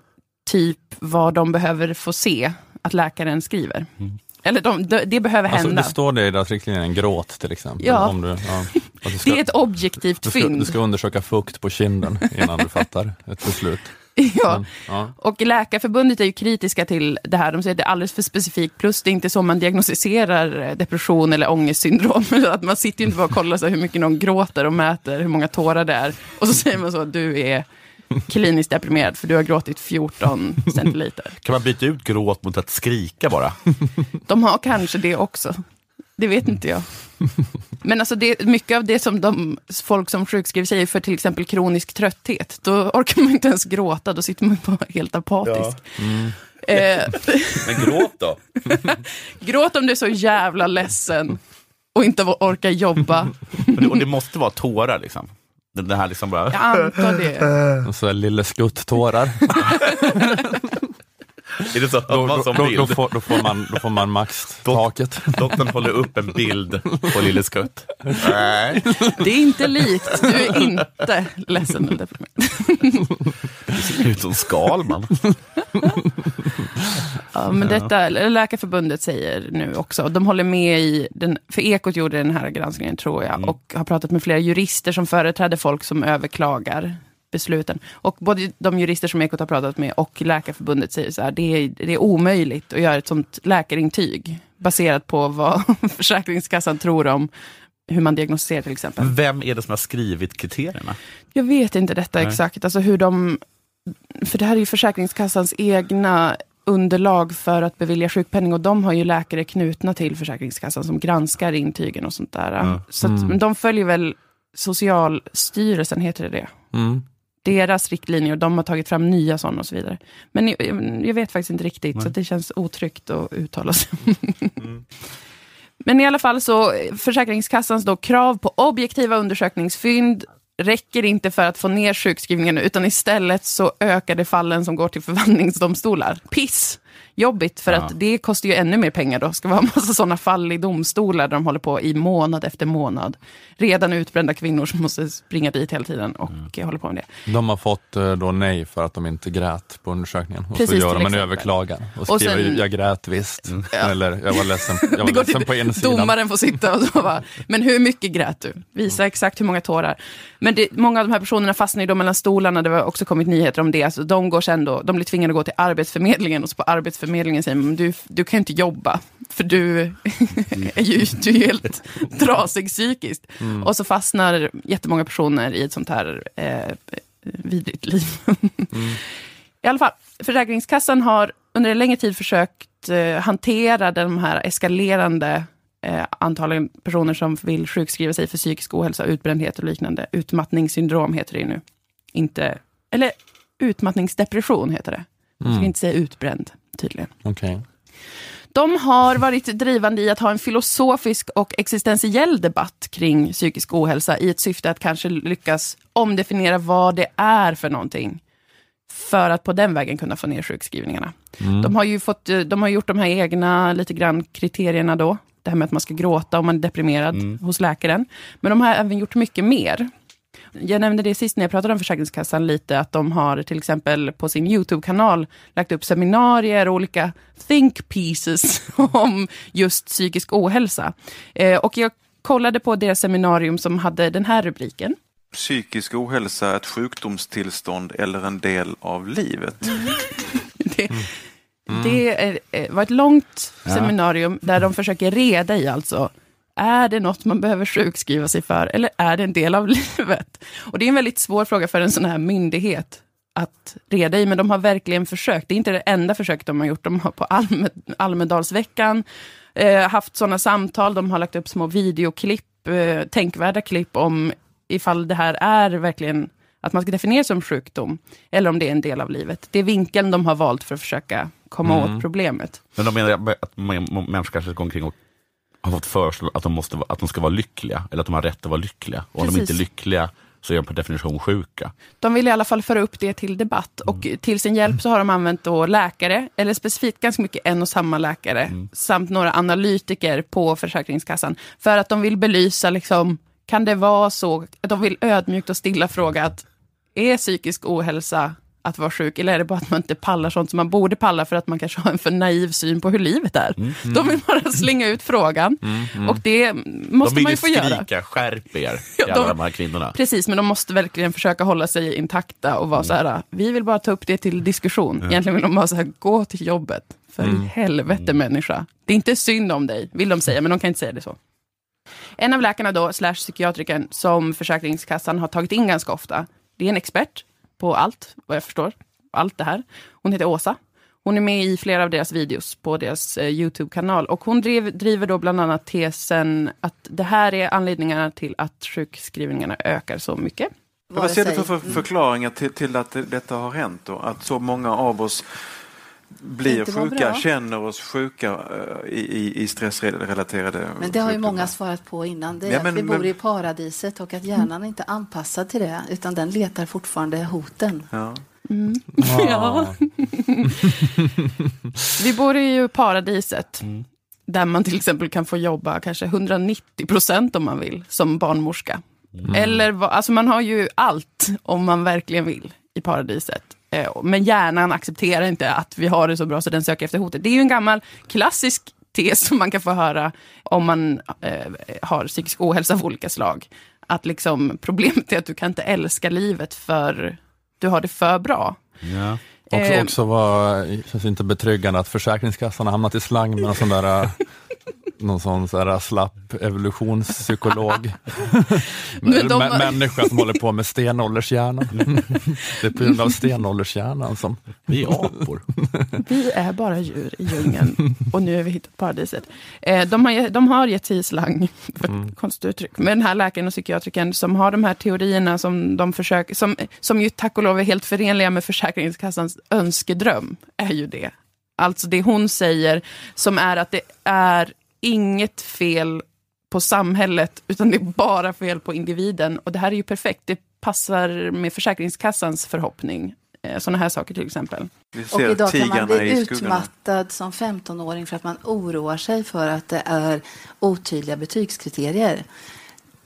typ vad de behöver få se att läkaren skriver. Eller de, de, det behöver Alltså, hända. det står det i deras riktlinjer, en gråt till exempel. Ja. Om du, ja, du ska, det är ett objektivt du, ska, fynd. du ska undersöka fukt på kinden innan du fattar ett beslut. ja. Men, ja. Och Läkarförbundet är ju kritiska till det här. De säger att det är alldeles för specifikt. Plus det är inte så man diagnostiserar depression eller ångestsyndrom. att man sitter ju inte bara och kollar så hur mycket någon gråter och mäter hur många tårar det är. Och så säger man så att du är kliniskt deprimerad för du har gråtit 14 centiliter. Kan man byta ut gråt mot att skrika bara? De har kanske det också. Det vet inte jag. Men alltså det, mycket av det som de, folk som sjukskriver sig för till exempel kronisk trötthet, då orkar man inte ens gråta, då sitter man bara helt apatisk. Eh, Men gråt då? Gråt om du är så jävla ledsen och inte orkar jobba. Och det, och det måste vara tårar liksom? Den det här liksom bara... Jag antar det. Och så Lille Skutt-tårar. Är det så? Har Då, man som då, bild? då, får, då, får man, då får man max-taket. Doktorn håller upp en bild på Lille Skutt. Nej. Det är inte likt. Du är inte ledsen eller deprimerad. Det ser ut som Skalman. Ja, men detta, Läkarförbundet säger nu också, de håller med i, den, för Ekot gjorde den här granskningen tror jag, och har pratat med flera jurister som företräder folk som överklagar besluten. Och både de jurister som Ekot har pratat med och Läkarförbundet säger så här, det är, det är omöjligt att göra ett sånt läkarintyg baserat på vad Försäkringskassan tror om hur man diagnostiserar till exempel. Vem är det som har skrivit kriterierna? Jag vet inte detta Nej. exakt, alltså hur de... För det här är ju Försäkringskassans egna underlag för att bevilja sjukpenning och de har ju läkare knutna till Försäkringskassan som granskar intygen och sånt där. Ja. Så att, men de följer väl Socialstyrelsen, heter det det? Mm. Deras riktlinjer och de har tagit fram nya sådana och så vidare. Men jag, jag vet faktiskt inte riktigt, Nej. så det känns otryggt att uttala sig. Men i alla fall så, Försäkringskassans då krav på objektiva undersökningsfynd räcker inte för att få ner sjukskrivningen, utan istället så ökar det fallen som går till förvaltningsdomstolar. Piss! Jobbigt, för Ja. att det kostar ju ännu mer pengar då. Ska vara en massa sådana fall i domstolar där de håller på i månad efter månad. Redan utbrända kvinnor som måste springa dit hela tiden och Mm. håller på med det. De har fått eh, då nej för att de inte grät på undersökningen. Och Precis, så gör de en överklagan och Och skriver sen- jag grät visst. Ja. Eller jag var ledsen, jag var ledsen på insidan. Domaren får sitta och så bara, men hur mycket grät du? Visa exakt hur många tårar. Men det, många av de här personerna fastnar ju då mellan stolarna, det har också kommit nyheter om det. Alltså, de, går sen då, de blir tvingade att gå till Arbetsförmedlingen och så på Arbetsförmedlingen säger man, du, du kan inte jobba, för du är ju, du är helt trasig psykiskt. Och så fastnar jättemånga personer i ett sånt här eh, vidrigt liv. I alla fall, Försäkringskassan har under en längre tid försökt eh, hantera de här eskalerande eh, antalen personer som vill sjukskriva sig för psykisk ohälsa, utbrändhet och liknande. Utmattningssyndrom heter det nu. Inte, eller utmattningsdepression heter det. Jag ska inte säga utbränd, tydligen. Okej. De har varit drivande i att ha en filosofisk och existentiell debatt kring psykisk ohälsa i ett syfte att kanske lyckas omdefiniera vad det är för någonting. För att på den vägen kunna få ner sjukskrivningarna. De har ju fått, eh, de har gjort de här egna lite grann kriterierna då. Det här med att man ska gråta om man är deprimerad hos läkaren. Men de har även gjort mycket mer. Jag nämnde det sist när jag pratade om Försäkringskassan lite, att de har till exempel på sin YouTube-kanal lagt upp seminarier och olika think pieces om just psykisk ohälsa. Eh, och jag kollade på deras seminarium som hade den här rubriken. Psykisk ohälsa, ett sjukdomstillstånd eller en del av livet. Det, det är, eh, var ett långt Ja. seminarium där de försöker reda i alltså, är det något man behöver sjukskriva sig för eller är det en del av livet? Och det är en väldigt svår fråga för en sån här myndighet att reda i, men de har verkligen försökt. Det är inte det enda försöket de har gjort. De har på Alme, Almedalsveckan eh, haft sådana samtal, de har lagt upp små videoklipp, eh, tänkvärda klipp om ifall det här är verkligen att man ska definiera som sjukdom, eller om det är en del av livet. Det är vinkeln de har valt för att försöka komma åt problemet. Men de menar att mä- människor kanske går omkring och har fått föreslå att de, måste, att de ska vara lyckliga, eller att de har rätt att vara lyckliga. Och om de inte är lyckliga så är de per definition sjuka. De vill i alla fall föra upp det till debatt och till sin hjälp så har de använt då läkare, eller specifikt ganska mycket en och samma läkare, samt några analytiker på Försäkringskassan, för att de vill belysa, liksom, kan det vara så, att de vill ödmjukt och stilla fråga att är psykisk ohälsa att vara sjuk, eller är det bara att man inte pallar sånt som man borde palla för att man kanske har en för naiv syn på hur livet är? De vill bara slänga ut frågan, och det måste de vill man ju få göra. skrika, skärp er, Ja, de- de här kvinnorna. Precis, men de måste verkligen försöka hålla sig intakta och vara så här, vi vill bara ta upp det till diskussion. Egentligen vill de bara så här, gå till jobbet. För i helvete människa. Det är inte synd om dig, vill de säga, men de kan inte säga det så. En av läkarna då, slash psykiatrikern, som Försäkringskassan har tagit in ganska ofta, det är en expert på allt, vad jag förstår. Allt det här. Hon heter Åsa. Hon är med i flera av deras videos på deras eh, YouTube-kanal. Och hon driv, driver då bland annat tesen att det här är anledningarna till att sjukskrivningarna ökar så mycket. Vad ser du för, för förklaringar till, till att det- detta har hänt då? Att så många av oss blir sjuka, bra. känner oss sjuka eh, i, i, stressrelaterade Men det har ju många svarat på innan. Det är Ja, att men- vi bor men- i paradiset och att hjärnan inte är anpassad till det, utan den letar fortfarande hoten. Ja. Ja. Vi bor i ju paradiset. Där man till exempel kan få jobba kanske 190 procent om man vill, som barnmorska. Eller vad- alltså man har ju allt om man verkligen vill i paradiset. Eh, Men hjärnan accepterar inte att vi har det så bra så den söker efter hotet. Det är ju en gammal klassisk tes som man kan få höra om man eh, har psykisk ohälsa av olika slag. Att liksom, problemet är att du kan inte älska livet för du har det för bra. Ja. Också, Eh, också var, känns inte betryggande att Försäkringskassan har hamnat i slang med någon sån där någon sån så här slapp evolutionspsykolog. Men de- Mä- Människa som håller på med stenåldershjärnan. Det är på grund av stenåldershjärnan som... Vi är apor. Vi är bara djur i djungeln och nu har vi hittat paradiset. Eh, de, har, de har gett sig i slang, för ett konstigt uttryck, med den här läkaren och psykiatrikern som har de här teorierna som de försöker, som, som ju tack och lov är helt förenliga med Försäkringskassans önskedröm, är ju det. Alltså det hon säger, som är att det är inget fel på samhället, utan det är bara fel på individen. Och det här är ju perfekt, det passar med Försäkringskassans förhoppning. Eh, Sådana här saker till exempel. Och idag kan man bli utmattad som 15-åring för att man oroar sig för att det är otydliga betygskriterier.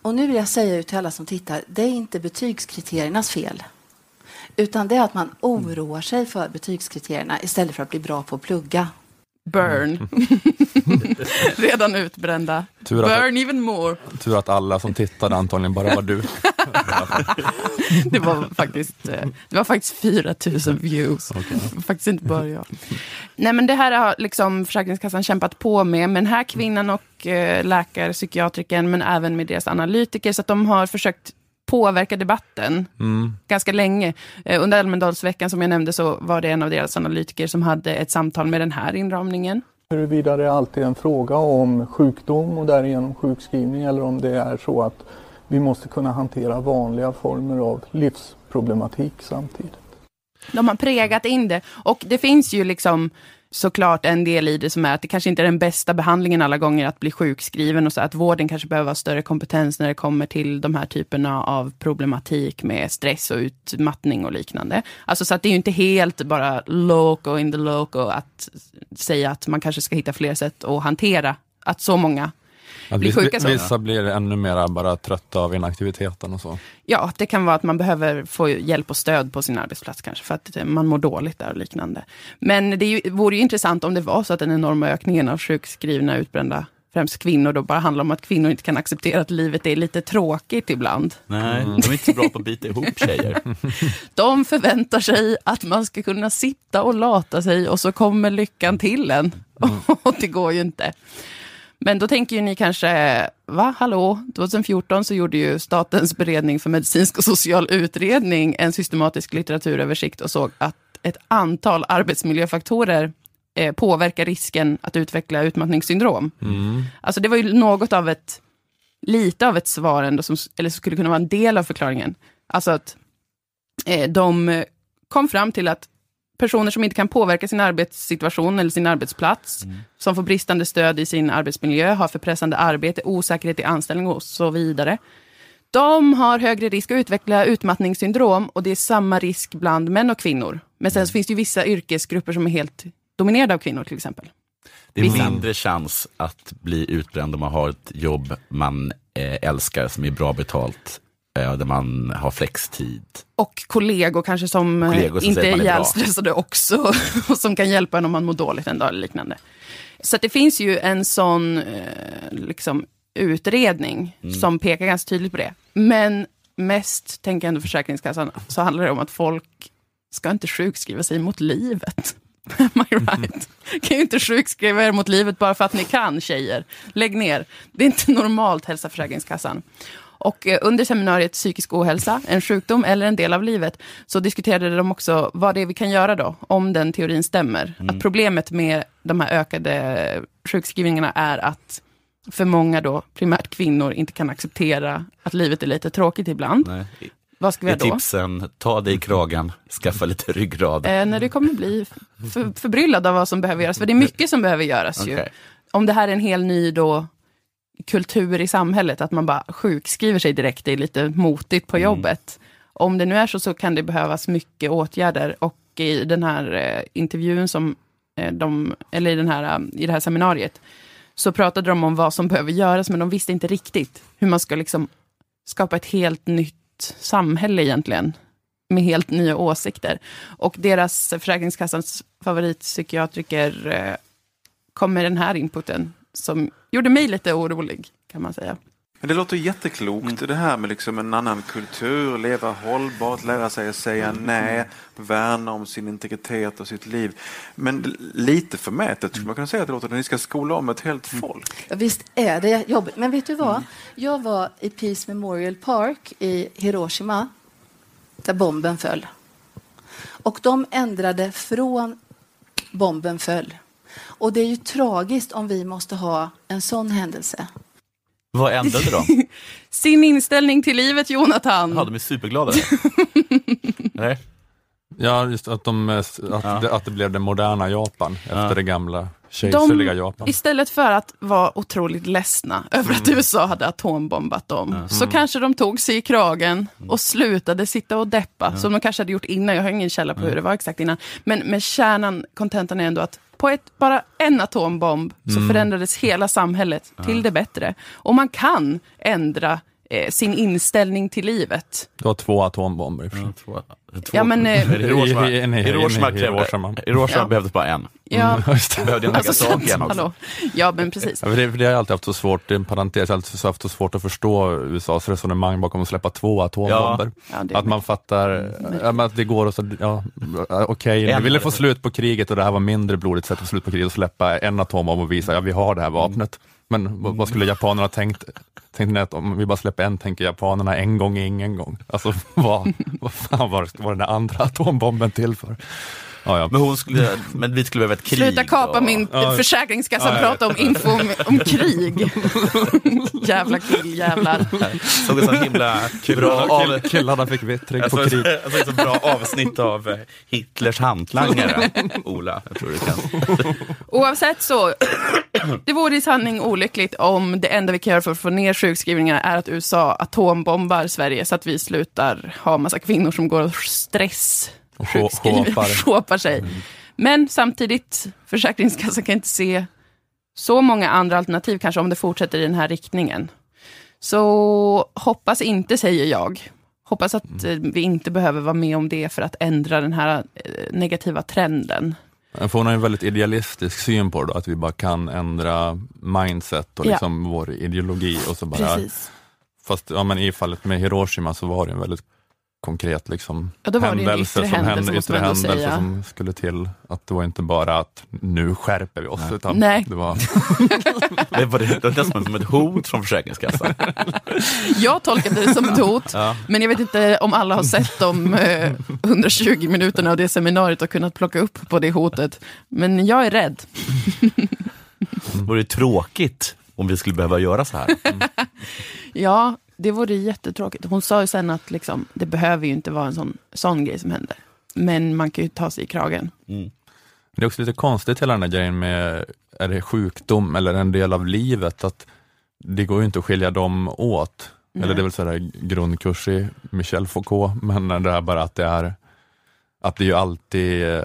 Och nu vill jag säga ut till alla som tittar, det är inte betygskriteriernas fel. Utan det är att man oroar sig för betygskriterierna istället för att bli bra på att plugga. Burn. Redan utbrända. Tur att, Burn even more. tur att alla som tittade antagligen bara var du. Det var faktiskt, eh, det var faktiskt 4 000 views. Var faktiskt inte bara jag. Nej men det här har liksom Försäkringskassan kämpat på med, med den här kvinnan och eh, läkare, psykiatrikern, men även med deras analytiker. Så att de har försökt påverka debatten Mm. ganska länge. Eh, under Almedalsveckan som jag nämnde så var det en av deras analytiker som hade ett samtal med den här inramningen. Huruvida det alltid är en fråga om sjukdom och därigenom sjukskrivning eller om det är så att vi måste kunna hantera vanliga former av livsproblematik samtidigt. De har prägat in det. Och det finns ju liksom såklart en del i det som är att det kanske inte är den bästa behandlingen alla gånger att bli sjukskriven och så att vården kanske behöver ha större kompetens när det kommer till de här typerna av problematik med stress och utmattning och liknande. Alltså så att det är ju inte helt bara loco in the loco att säga att man kanske ska hitta fler sätt att hantera att så många att blir vissa, sjuka så. vissa blir ännu mer bara trötta av inaktiviteten och så. Ja, det kan vara att man behöver få hjälp och stöd på sin arbetsplats kanske, för att eh, man mår dåligt där och liknande. Men det ju, vore ju intressant om det var så att den enorma ökningen av sjukskrivna, utbrända, främst kvinnor, då bara handlar om att kvinnor inte kan acceptera att livet är lite tråkigt ibland. Nej, de är inte så bra på att bita ihop tjejer. De förväntar sig att man ska kunna sitta och lata sig och så kommer lyckan till en. Och det går ju inte. Men då tänker ju ni kanske, va, hallå, 2014 så gjorde ju Statens beredning för medicinsk och social utredning en systematisk litteraturöversikt och såg att ett antal arbetsmiljöfaktorer eh, påverkar risken att utveckla utmattningssyndrom. Alltså det var ju något av ett, lite av ett svar ändå, som, eller skulle kunna vara en del av förklaringen. Alltså att eh, de kom fram till att personer som inte kan påverka sin arbetssituation eller sin arbetsplats, som får bristande stöd i sin arbetsmiljö, har för pressande arbete, osäkerhet i anställning och så vidare. De har högre risk att utveckla utmattningssyndrom och det är samma risk bland män och kvinnor. Men sen så finns det ju vissa yrkesgrupper som är helt dominerade av kvinnor till exempel. Det är Vissa. mindre chans att bli utbränd om man har ett jobb man eh, älskar, som är bra betalt, där man har flextid. Och kollegor kanske som, eh, Kollegor som inte är ihjälstressade också, och som kan hjälpa en om man mår dåligt en dag eller liknande. Så det finns ju en sån eh, liksom, utredning Mm. som pekar ganska tydligt på det. Men mest, tänker ändå Försäkringskassan, så handlar det om att folk ska inte sjukskriva sig mot livet. Am I right? Kan ju inte sjukskriva er mot livet bara för att ni kan, tjejer. Lägg ner. Det är inte normalt, hälsar Försäkringskassan. Och eh, under seminariet Psykisk ohälsa, en sjukdom eller en del av livet, så diskuterade de också vad det är vi kan göra då, om den teorin stämmer. Att problemet med de här ökade sjukskrivningarna är att för många då, primärt kvinnor, inte kan acceptera att livet är lite tråkigt ibland. Nej. Vad ska vi göra då? tipsen, ta dig i kragen, skaffa lite ryggrad. Eh, när du kommer bli för, förbryllad av vad som behöver göras, för det är mycket som behöver göras ju. Okej. Om det här är en hel ny då kultur i samhället, att man bara sjukskriver sig direkt, det är lite motigt på Mm. jobbet. Om det nu är så, så kan det behövas mycket åtgärder. Och i den här eh, intervjun som eh, de, eller i, den här, eh, i det här seminariet, så pratade de om vad som behöver göras, men de visste inte riktigt hur man ska liksom skapa ett helt nytt samhälle egentligen, med helt nya åsikter. Och deras Försäkringskassans favoritpsykiatriker eh, kom med den här inputen, som gjorde mig lite orolig, kan man säga. Men det låter jätteklokt det här med liksom en annan kultur, leva hållbart, lära sig att säga nej, värna om sin integritet och sitt liv. Men lite förmätet skulle man kunna säga att det låter när ni ska skola om ett helt folk. Ja, visst är det jobbigt. Men vet du vad? Jag var i Peace Memorial Park i Hiroshima, där bomben föll. Och de ändrade från bomben föll. Och det är ju tragiskt om vi måste ha en sån händelse. Vad ändrade de? Sin inställning till livet, Jonathan. Ja, de är superglada. Nej? Ja, just att, de, eh, att, Ja. det, att det blev det moderna Japan efter Ja. det gamla kejserliga Japan. Istället för att vara otroligt ledsna över att USA hade atombombat dem, så kanske de tog sig i kragen och slutade sitta och deppa, som de kanske hade gjort innan. Jag har ingen källa på hur det var exakt innan. Men, men kärnan, kontentan är ändå att på ett, bara en atombomb så förändrades hela samhället till det bättre. Och man kan ändra eh, sin inställning till livet. Det var två atombomber i och för sig. Två, två. Ja, men, eh, Hiroshima, I- i- i- i- Hiroshima, Ja. behövdes bara en. Ja, Just det. Behövde en alltså, Nagasaki också. hallå. Ja, men precis. Ja, för det, för det har jag alltid haft så svårt, det är en parentes, jag har haft så svårt att förstå USAs resonemang bakom att släppa två atombomber. Ja, är Att man fattar, ja, men att det går och så, ja, okej, vi En- ville få slut på kriget och det här var mindre blodigt sätt att få slut på kriget och släppa en atombomb och visa, ja vi har det här vapnet. Men vad, skulle japanerna ha tänkt? Tänkte ni att om vi bara släpper en, tänker japanerna en gång är ingen gång. Alltså vad, vad fan var, var den där andra atombomben till för? Ja, ja. Men, hon skulle, men vi skulle behöva ett krig. Sluta kapa och- min Ja. försäkringskassa och Ja, prata om info om, om krig. Jävla killjävlar. Såg ett så himla bra, av, Kill, killarna fick vittring jag på krig. jag såg ett så bra avsnitt av eh, Hitlers hantlangare. Ola, jag tror du kan. Oavsett så, det vore i sanning olyckligt om det enda vi kan göra för att få ner sjukskrivningarna är att USA atombombar Sverige så att vi slutar ha massa kvinnor som går och stress sjukskriver, sjåpar sig. Men samtidigt, Försäkringskassan kan inte se så många andra alternativ kanske om det fortsätter i den här riktningen. Så hoppas inte, säger jag. Hoppas att eh, vi inte behöver vara med om det för att ändra den här eh, negativa trenden. För hon har en väldigt idealistisk syn på det, då, att vi bara kan ändra mindset och Ja. liksom vår ideologi. Och så bara, Precis. fast ja, men i fallet med Hiroshima så var det en väldigt konkret liksom, Ja, då var det en händelse, yttre som händelse, hände, måste yttre händelse som skulle till. Att det var inte bara att nu skärper vi oss, utan Nej. det var Det var det, det var nästan som ett hot från Försäkringskassan. Jag tolkade det som ett hot, Ja. men jag vet inte om alla har sett de eh, 120 minuterna av det seminariet och kunnat plocka upp på det hotet. Men jag är rädd. Det vore tråkigt om vi skulle behöva göra så här. Ja, det vore jättetråkigt. Hon sa ju sen att liksom, det behöver ju inte vara en sån, sån grej som händer. Men man kan ju ta sig i kragen. Mm. Det är också lite konstigt hela den här grejen med, är det sjukdom eller en del av livet? att Det går ju inte att skilja dem åt. Eller det är väl så här grundkurs i Michel Foucault, men det är bara att det är att det är ju alltid, eh,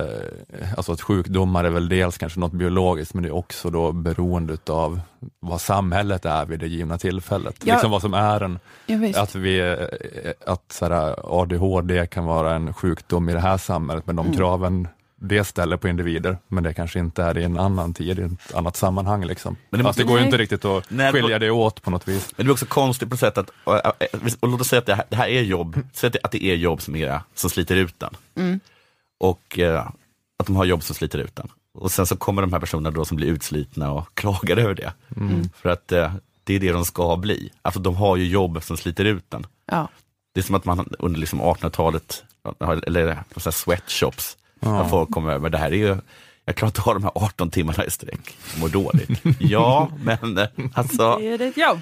alltså att sjukdomar är väl dels kanske något biologiskt, men det är också då beroende av vad samhället är vid det givna tillfället. Ja. Liksom vad som är en, Ja, att, vi, eh, att så här, ADHD kan vara en sjukdom i det här samhället, men de Mm. kraven det ställer på individer, men det kanske inte är i en annan tid, i ett annat sammanhang. Liksom. Men det måste- det går ju inte riktigt att Nej, skilja det åt på något vis. Men det är också konstigt på sätt att, och, och, och låt oss säga att det här, det här är jobb, säg att det, att det är jobb som, är, som sliter ut den. Mm. Och eh, att de har jobb som sliter ut den. Och sen så kommer de här personerna då som blir utslitna och klagar över det. Mm. För att eh, det är det de ska bli. Alltså de har ju jobb som sliter ut den. Ja. Det är som att man under liksom 1800-talet, eller så här sweatshops, Ja. där folk kommer över, det här är ju, jag klarar inte att ha de här 18 timmarna i sträck. Jag mår dåligt. Ja, men eh, alltså. Det är ett jobb.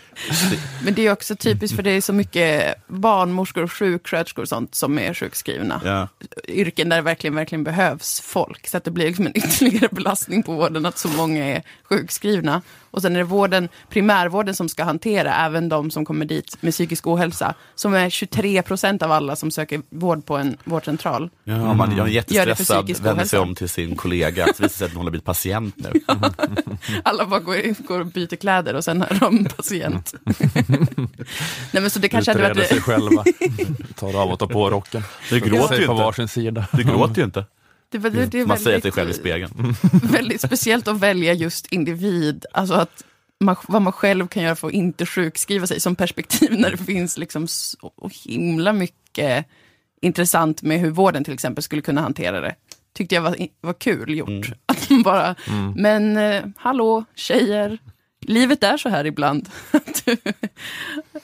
Men det är också typiskt för det är så mycket barnmorskor och sjuksköterskor och sånt som är sjukskrivna. Ja. Yrken där det verkligen, verkligen behövs folk. Så att det blir liksom en ytterligare belastning på vården att så många är sjukskrivna. Och sen är det vården, primärvården som ska hantera även de som kommer dit med psykisk ohälsa. Som är 23 procent av alla som söker vård på en vårdcentral. Ja, man, jag är det för jättestressad, vänder sig om till sin kollega, så visar det sig att hon har blivit patient nu. Alla bara går, går och byter kläder och sen är de patient. Nej men så det kanske hade Utreder sig varit... själva. Tar av och tar på rocken. Du gråter Sig ju på inte. varsin sida. Du gråter ju inte. Det, det, det är Man säger sig själv i spegeln. väldigt speciellt att välja just individ. Alltså att man, vad man själv kan göra för att inte sjukskriva sig som perspektiv när det finns liksom så himla mycket intressant med hur vården till exempel skulle kunna hantera det. Tyckte jag var, var kul gjort. Att man bara, men eh, hallå tjejer, livet är så här ibland. Att du,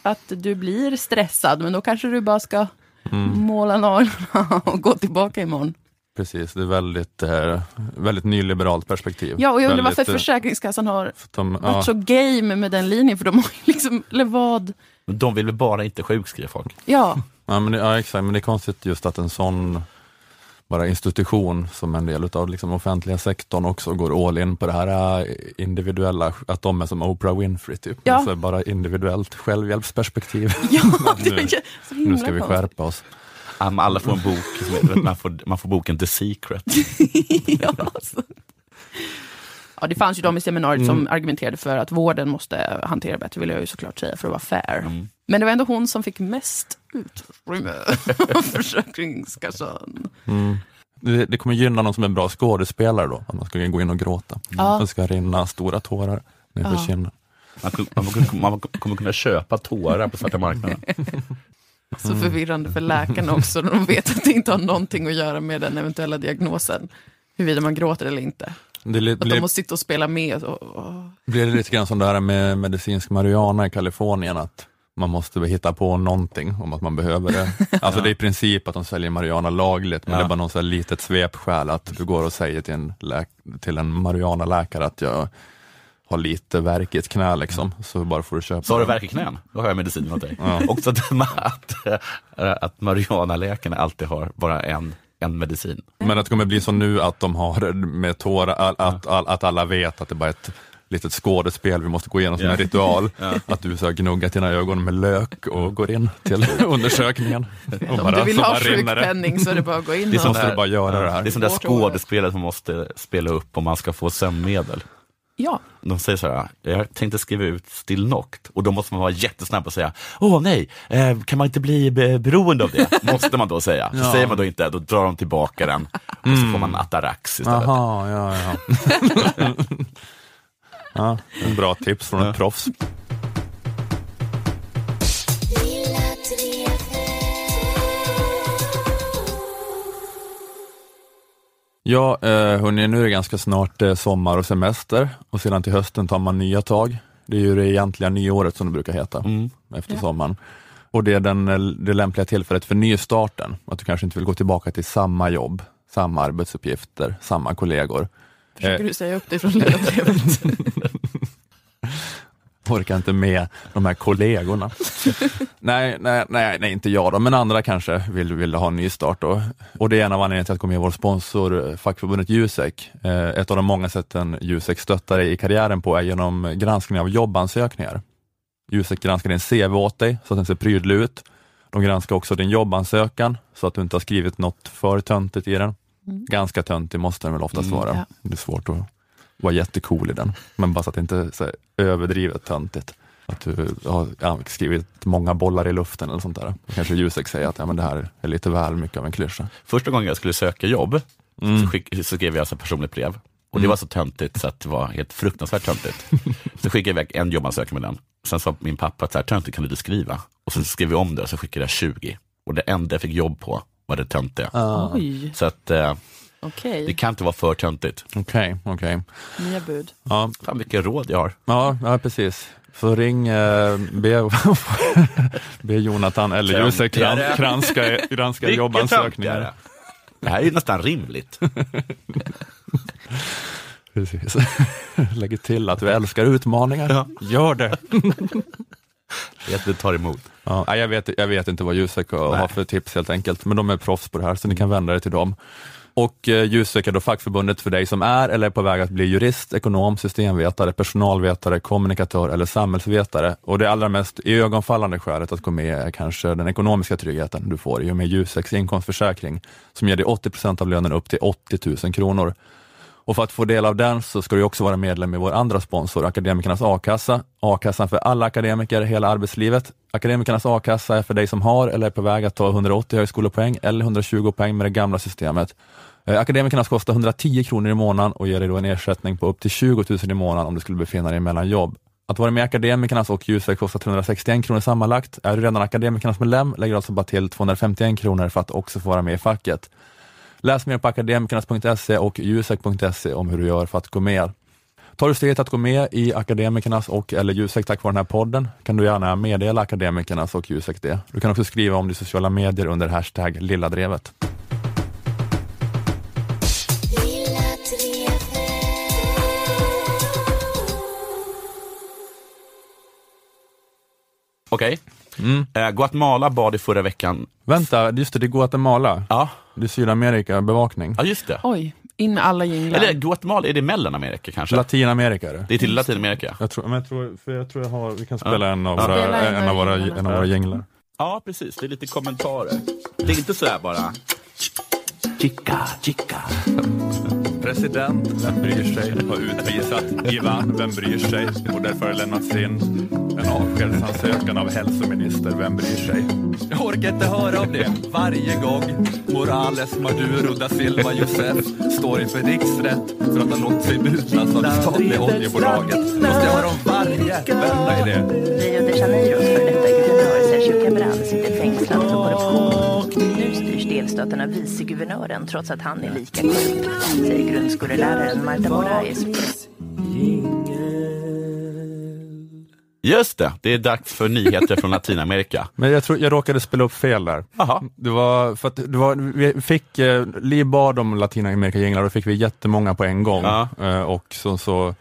att du blir stressad, men då kanske du bara ska måla naglarna och gå tillbaka imorgon. Precis, det är väldigt, eh, väldigt nyliberalt perspektiv. Ja, och jag undrar varför Väldigt, eh, Försäkringskassan har de, varit ja, så game med den linjen, för de har liksom, eller vad? De vill väl bara inte sjukskriva folk? Ja, ja, men det, ja, exakt, men det är konstigt just att en sån bara institution som en del av liksom offentliga sektorn också går all in på det här eh, individuella, att de är som Oprah Winfrey typ. Ja. Alltså bara individuellt självhjälpsperspektiv. ja Nu- det är ju så himla nu ska vi skärpa oss. Um, Alla får en bok, som man får, man får boken The Secret. ja, alltså. ja, det fanns ju de i seminariet Mm. som argumenterade för att vården måste hantera bättre, vill jag ju såklart säga, för att vara fair. Mm. Men det var ändå hon som fick mest utrymme av Försäkringskassan. Mm. Det, det kommer gynna någon som är en bra skådespelare då, om man ska gå in och gråta. Ja. Det ska rinna stora tårar nerför Ja. kinden. Man kommer kunna köpa tårar på svarta marknaden. Så Mm. förvirrande för läkarna också, de vet att det inte har någonting att göra med den eventuella diagnosen. Huruvida man gråter eller inte. Det li- Att de måste sitta och spela med. Och, och, blir det lite grann som det här med medicinsk marijuana i Kalifornien, att man måste hitta på någonting om att man behöver det. Alltså det är i princip att de säljer marijuana lagligt, men Ja. det är bara här litet svepskäl att du går och säger till en, läk- till en marijuana-läkare att jag har lite värk i ett knä liksom, så bara får du köpa Så har du det. värk i knän, då har jag medicin åt dig. Ja. Också att, att, att marijuanaläkarna alltid har bara en, en medicin. Men att det kommer bli så nu att de har med tårar, att, att, att, att alla vet att det bara är ett litet skådespel vi måste gå igenom som Ja. en ritual. Att du så gnuggar dina ögon med lök och går in till undersökningen. Och om du vill ha bara sjukpenning så är det bara att gå in Det är och... som måste du bara göra det här. Det är som det skådespelet man måste spela upp om man ska få sömnmedel. Ja, De säger så här, jag tänkte skriva ut Stilnoct och då måste man vara jättesnabb och säga, åh nej, eh, kan man inte bli be- beroende av det? Måste man då säga. Så Ja. säger man då inte, då drar de tillbaka den och så får man Atarax istället. Jaha, ja, ja. ja. En bra tips från ett proffs. Ja, eh, hörni, nu är det ganska snart eh, sommar och semester och sedan till hösten tar man nya tag. Det är ju det egentliga nyåret som det brukar heta Mm. efter Ja. sommaren. Och det är den, eh, det lämpliga tillfället för nystarten, att du kanske inte vill gå tillbaka till samma jobb, samma arbetsuppgifter, samma kollegor. försöker Eh. du säga upp dig från lönebrevet? orkar inte med de här kollegorna. nej, nej, nej, nej, inte jag då, men andra kanske vill, vill ha en ny start. Då. Och det är en av anledningarna till att gå med i vår sponsor, eh, fackförbundet Jusek. Eh, ett av de många sätten Jusek stöttar dig i karriären på är genom granskning av jobbansökningar. Jusek granskar din CV åt dig så att den ser prydlig ut. De granskar också din jobbansökan så att du inte har skrivit något för töntigt i den. Mm. Ganska töntig måste den väl oftast Mm. vara. Ja. Det är svårt att vara jättecool i den, men bara så att det inte är överdrivet töntigt. Att du har ja, skrivit många bollar i luften eller sånt där. Kanske Jusek säger att ja, men det här är lite väl mycket av en klyscha. Första gången jag skulle söka jobb Mm. så, skick, så skrev jag alltså personligt brev. Och det Mm. var så töntigt så att det var helt fruktansvärt töntigt. så skickade jag iväg en jobbansökan med den. Sen sa min pappa att så här, töntigt kan du inte skriva. Och så skrev vi om det och så skickade jag 20. Och det enda jag fick jobb på var det töntiga. Oj, Så att okej. det kan inte vara för töntigt. Okej, okej. Nya bud. Ja, Fan vilka råd jag har. ja, ja, precis. Så ring, eh, be, be Jonathan eller Jusek Töntigare. granska, granska, jobbansökningar. Det här är ju nästan rimligt. Precis. Lägger till att du älskar utmaningar. Gör det. Du tar emot. Ja, jag, vet, jag vet inte vad Jusek har för tips helt enkelt, men de är proffs på det här så ni kan vända er till dem. Och eh, Jusek är då fackförbundet för dig som är eller är på väg att bli jurist, ekonom, systemvetare, personalvetare, kommunikatör eller samhällsvetare. Och det allra mest ögonfallande skälet att gå med är kanske den ekonomiska tryggheten du får i och med Juseks inkomstförsäkring som ger dig 80 procent av lönen upp till 80 000 kronor. Och för att få del av den så ska du också vara medlem i vår andra sponsor, Akademikernas a-kassa. A-kassan för alla akademiker hela arbetslivet. Akademikernas a-kassa är för dig som har eller är på väg att ta 180 högskolepoäng eller 120 poäng med det gamla systemet. Eh, Akademikernas kostar 110 kronor i månaden och ger dig då en ersättning på upp till 20 000 i månaden om du skulle befinna dig mellan jobb. Att vara med i Akademikernas och Jusek kostar 361 kronor sammanlagt. Är du redan Akademikernas medlem lägger du alltså bara till 251 kronor för att också få vara med i facket. Läs mer på akademikernas.se och jusek.se om hur du gör för att gå med. Tar du steget att gå med i Akademikernas och eller Jusek tack vare den här podden kan du gärna meddela Akademikernas och Jusek det. Du kan också skriva om det i sociala medier under hashtag lilladrevet. Okej. Eh, Guatemala bad i förra veckan. Vänta, just det, det är Guatemala. Ja, Det är Sydamerika bevakning. ja just det. Oj, in med alla jinglar. Eller Guatemala, är det Mellanamerika kanske? Latinamerika är det. Det är till Latinamerika. Jag tror, men jag tror, för jag tror jag har, vi kan spela en av Ja. våra, Spela en en av våra, en av våra jinglar. Ja, precis. Det är lite kommentarer. Det är inte så här bara. Chica, chica. President, vem bryr sig, har utvisat. Ivan, vem bryr sig, och därför har lämnats in en avskedsansökan av hälsominister, vem bryr sig? Jag orkar inte höra om det. Varje gång Morales, Maduro, da Silva, Josef står inför riksrätt för att ha låtit sig mutas av det statliga oljebolaget. Måste jag höra om varje vända i det? Rio de Janeiros före detta. Guvernör Sergio Cabral sitter fängslad för korruption. Av viceguvernören trots att han är lika korrupt, säger grundskoleläraren Marta Moraes. Just det, det är dags för nyheter från Latinamerika. Men jag tror jag råkade spela upp fel där. Det var för att det var, vi fick, eh, Li bad om Latinamerika-jinglar och då fick vi jättemånga på en gång. Ja. Eh, och så, så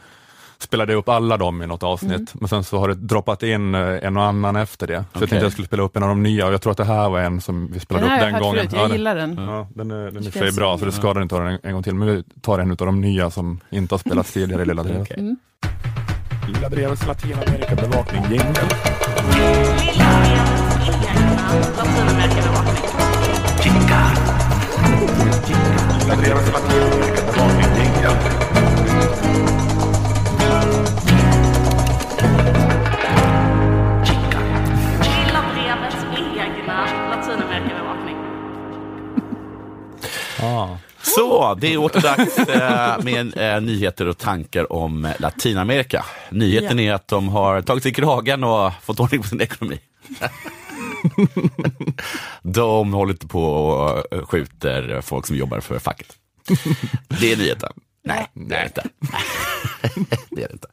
spelade jag upp alla dem i något avsnitt, men sen så har det droppat in eh, en och annan efter det. Så jag Okej. tänkte jag skulle spela upp en av de nya och jag tror att det här var en som vi spelade Den här upp har jag den hört gången. förut, jag Ja, den- gillar den. Ja, den är, den är i och för bra, så det skadar inte att ta den en gång till, men vi tar en av de nya som inte har spelats tidigare i Lilla Drevet. Mm. Lilla Drevets Latinamerika-bevakning, jingel. Lilla Drevets Latinamerika-bevakning, jingel. Lilla Ah. Så, det är åter dags eh, med eh, nyheter och tankar om Latinamerika. Nyheten är att de har tagit sig kragen och fått ordning på sin ekonomi. de håller inte på och eh, skjuter folk som jobbar för facket. Det är nyheten. Nej, det är det inte. det är det inte.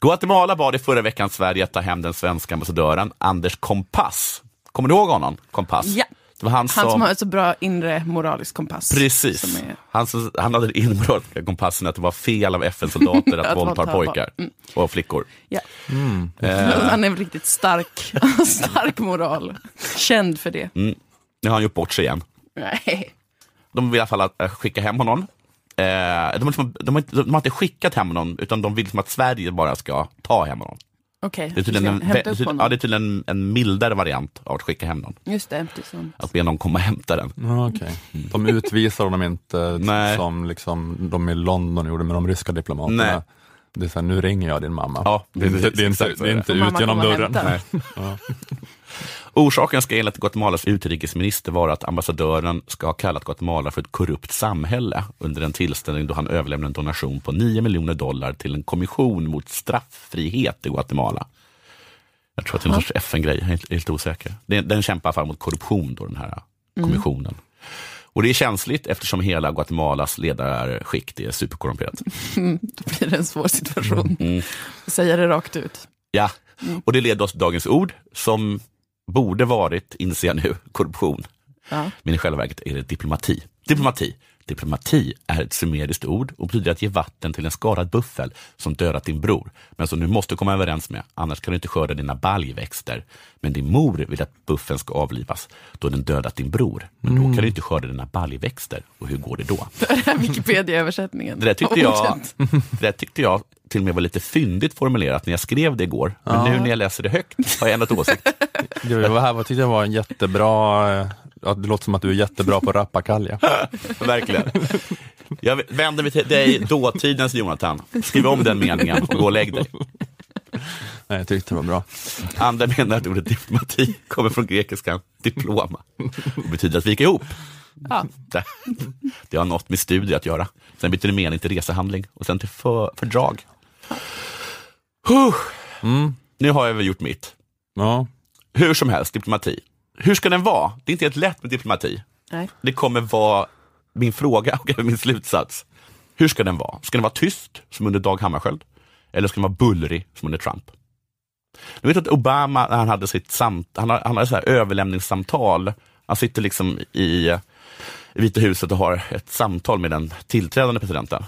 Guatemala bad i förra veckan Sverige att ta hem den svenska ambassadören Anders Kompass. Kommer du ihåg honom? Kompass? Ja. Det var han som... Han som har ett så bra inre moralisk kompass. Precis. Som är, Han, som, han hade den inmoraliska kompassen att det var fel av FN-soldater att Att våldta pojkar barn. och flickor. ja. Eh, Han är riktigt stark, stark moral. Känd för det. mm. Nu har han gjort bort sig igen. Nej. De vill i alla fall att, eh, skicka hem honom. Eh, de, har liksom, de, har inte, de har inte skickat hem honom, utan de vill liksom att Sverige bara ska ta hem honom. Okej, Det är tydligen, en, hämta det är upp tydligen, honom. ja, det är tydligen en, en mildare variant av att skicka hem någon. Just det, det. Att be någon komma och hämta den. Ja, okej. De utvisar honom inte Nej. som liksom de i London gjorde med de ryska diplomaterna. Nej. Det är så här, nu ringer jag din mamma. Ja, det, är inte, det är inte, exakt så det är är inte det. Får ut mamma genom komma och dörren. hämta? Nej. Orsaken ska enligt Guatemalas utrikesminister vara att ambassadören ska ha kallat Guatemala för ett korrupt samhälle under en tillställning då han överlämnade en donation på 9 miljoner dollar till en kommission mot strafffrihet i Guatemala. Jag tror att det är någon sorts FN-grej, jag är helt, helt osäker. Den, den kämpar fall mot korruption, då, den här kommissionen. Och det är känsligt eftersom hela Guatemalas ledarskikt är superkorrumperat. Då blir det en svår situation. Mm. Säga det rakt ut. Ja, och det leder oss till dagens ord som borde varit, inser jag nu, korruption. Ja. Men i själva verket är det diplomati. Diplomati. Diplomati är ett sumeriskt ord och betyder att ge vatten till en skadad buffel som dödat din bror, men som du måste komma överens med, annars kan du inte skörda dina baljväxter. Men din mor vill att buffeln ska avlivas då den dödat din bror, men då kan du inte skörda dina baljväxter. Och hur går det då? Det här är Wikipedia-översättningen. Det där tyckte jag, det där tyckte jag till och med var lite fyndigt formulerat när jag skrev det igår. Men Ja. nu när jag läser det högt har jag ändrat åsikt. Jo, det här var, tyckte jag var en jättebra, eh, ja, det låter som att du är jättebra på att rappa Kalja. Verkligen. Jag vänder mig till dig, dåtidens Jonathan. Skriv om den meningen och gå och lägg dig. Nej, jag tyckte det var bra. Andra menar att ordet diplomati kommer från grekiskan diploma och betyder att vika ihop. Ja. Det, det har något med studier att göra. Sen byter det mening till resehandling och sen till för, fördrag. Huh. Nu har jag väl gjort mitt. Ja. Hur som helst, diplomati. Hur ska den vara? Det är inte helt lätt med diplomati. Nej. Det kommer vara min fråga och även min slutsats. Hur ska den vara? Ska den vara tyst, som under Dag Hammarskjöld? Eller ska den vara bullrig, som under Trump? Jag vet att Obama, när han hade sitt samt, han hade, han hade så här överlämningssamtal. Han sitter liksom i, i Vita huset och har ett samtal med den tillträdande presidenten.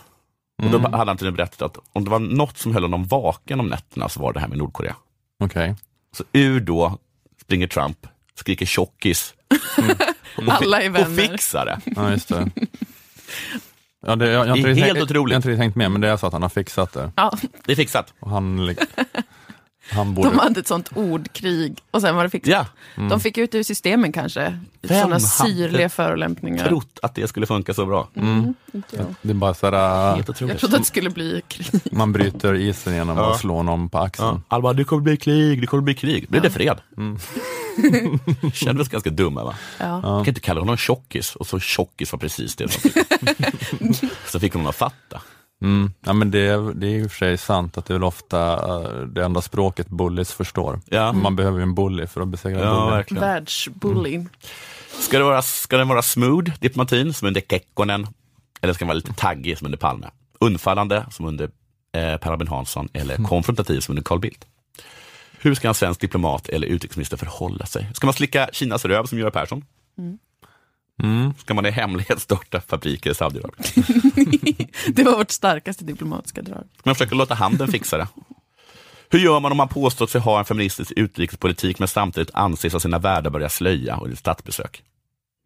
Och då Mm. hade han till berättat att om det var något som höll honom vaken om nätterna så var det här med Nordkorea. Okej. Så ur då springer Trump, skriker tjockis och, fi- Alla är och vänner. fixar det. Ja, just det. Ja, det, jag, jag, har Det inte helt tänkt- otroligt. Jag har inte riktigt tänkt med, men det är så att han har fixat det. Ja, Det är fixat. Och han borde... de hade ett sånt ordkrig och sen var det fixat. Ja, Mm. De fick ut det ur systemen kanske. Vem Sådana syrliga förolämpningar. trott att det skulle funka så bra. Mm, jag. Det är bara sådär, Helt otroligt. jag trodde att det skulle bli krig. man bryter isen genom Ja. att slå någon på axeln. Ja. Alla bara, det kommer bli krig, det kommer bli krig. Blir det fred? Kände oss ganska dumma va? Ja. Man kan inte kalla honom tjockis och så tjockis var precis det. Så fick honom att fatta. Mm. Ja, men det, är- det är och för sig sant att det är väl ofta eh, det enda språket bullies förstår. Ja, Man behöver ju en bully för att besegra ja bully. verkligen. Världsbully. Ska, det vara, ska den vara smooth, diplomatin, som under Kekkonen? Eller ska den vara lite taggig, som under Palme? Undfallande, som under eh, Per Albin Hansson? Eller konfrontativ, som under Carl Bildt? Hur ska en svensk diplomat eller utrikesminister förhålla sig? Ska man slicka Kinas röv som Göran Persson? Mm. Ska man i hemlighet starta fabriker i Saudiarabien? Det var vårt starkaste diplomatiska drag. Ska man försöka låta handeln fixa det? Hur gör man om man påstår sig ha en feministisk utrikespolitik men samtidigt anses av sina värdar börja slöja och ett statsbesök?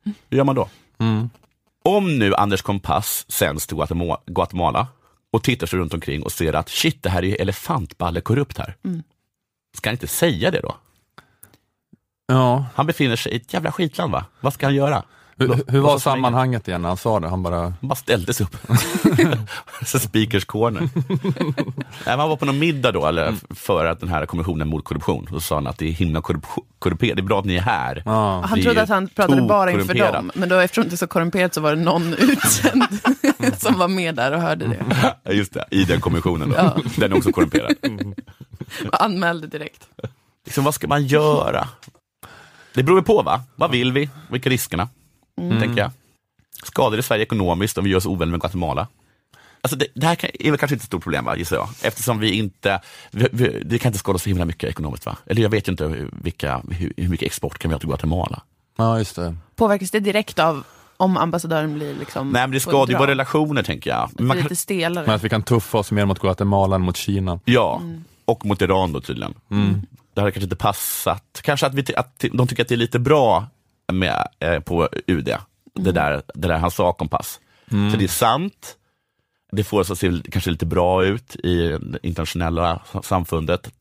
Hur gör man då? Mm. Om nu Anders Kompass sänds till Guatemala och tittar sig runt omkring och ser att shit, det här är ju elefantballe korrupt här. Mm. Ska han inte säga det då? Ja. Han befinner sig i ett jävla skitland va? Vad ska han göra? Hur, hur var sammanhanget igen när han sa det? Han bara, Han bara ställde sig upp. Så speakers corner. Nej, man var på någon middag då, eller för att den här kommissionen mot korruption. Då sa han att det är himla korrumperat, det är bra att ni är här. ja. Han Det trodde att han pratade bara inför dem, men då eftersom det är så korrumperat så var det någon utsänd som var med där och hörde det. Ja, Just det, i den kommissionen då. Ja. Den är också korrumperad. Och anmälde direkt. Liksom, vad ska man göra? Det beror ju på va? Vad vill vi? Vilka är riskerna? Tänker jag. Skadar det Sverige ekonomiskt om vi gör oss ovänner med Guatemala? Alltså det, det här är väl kanske inte ett stort problem, va, gissar jag. Eftersom vi inte, vi, vi, det kan inte skada så himla mycket ekonomiskt. va? Eller jag vet ju inte hur, vilka, hur, hur mycket export kan vi ha till Guatemala. ja, just det. Påverkas det direkt av om ambassadören blir liksom Nej men det skadar ju våra relationer tänker jag. Men man Lite kan, stelare. Men att vi kan tuffa oss mer mot Guatemala än mot Kina. ja, och mot Iran då tydligen. Mm. Det hade kanske inte passat. Kanske att, vi, att de tycker att det är lite bra med, eh, på UD, det, där, det där han sa kompass. Så det är sant, det får oss att se kanske lite bra ut i det internationella samfundet,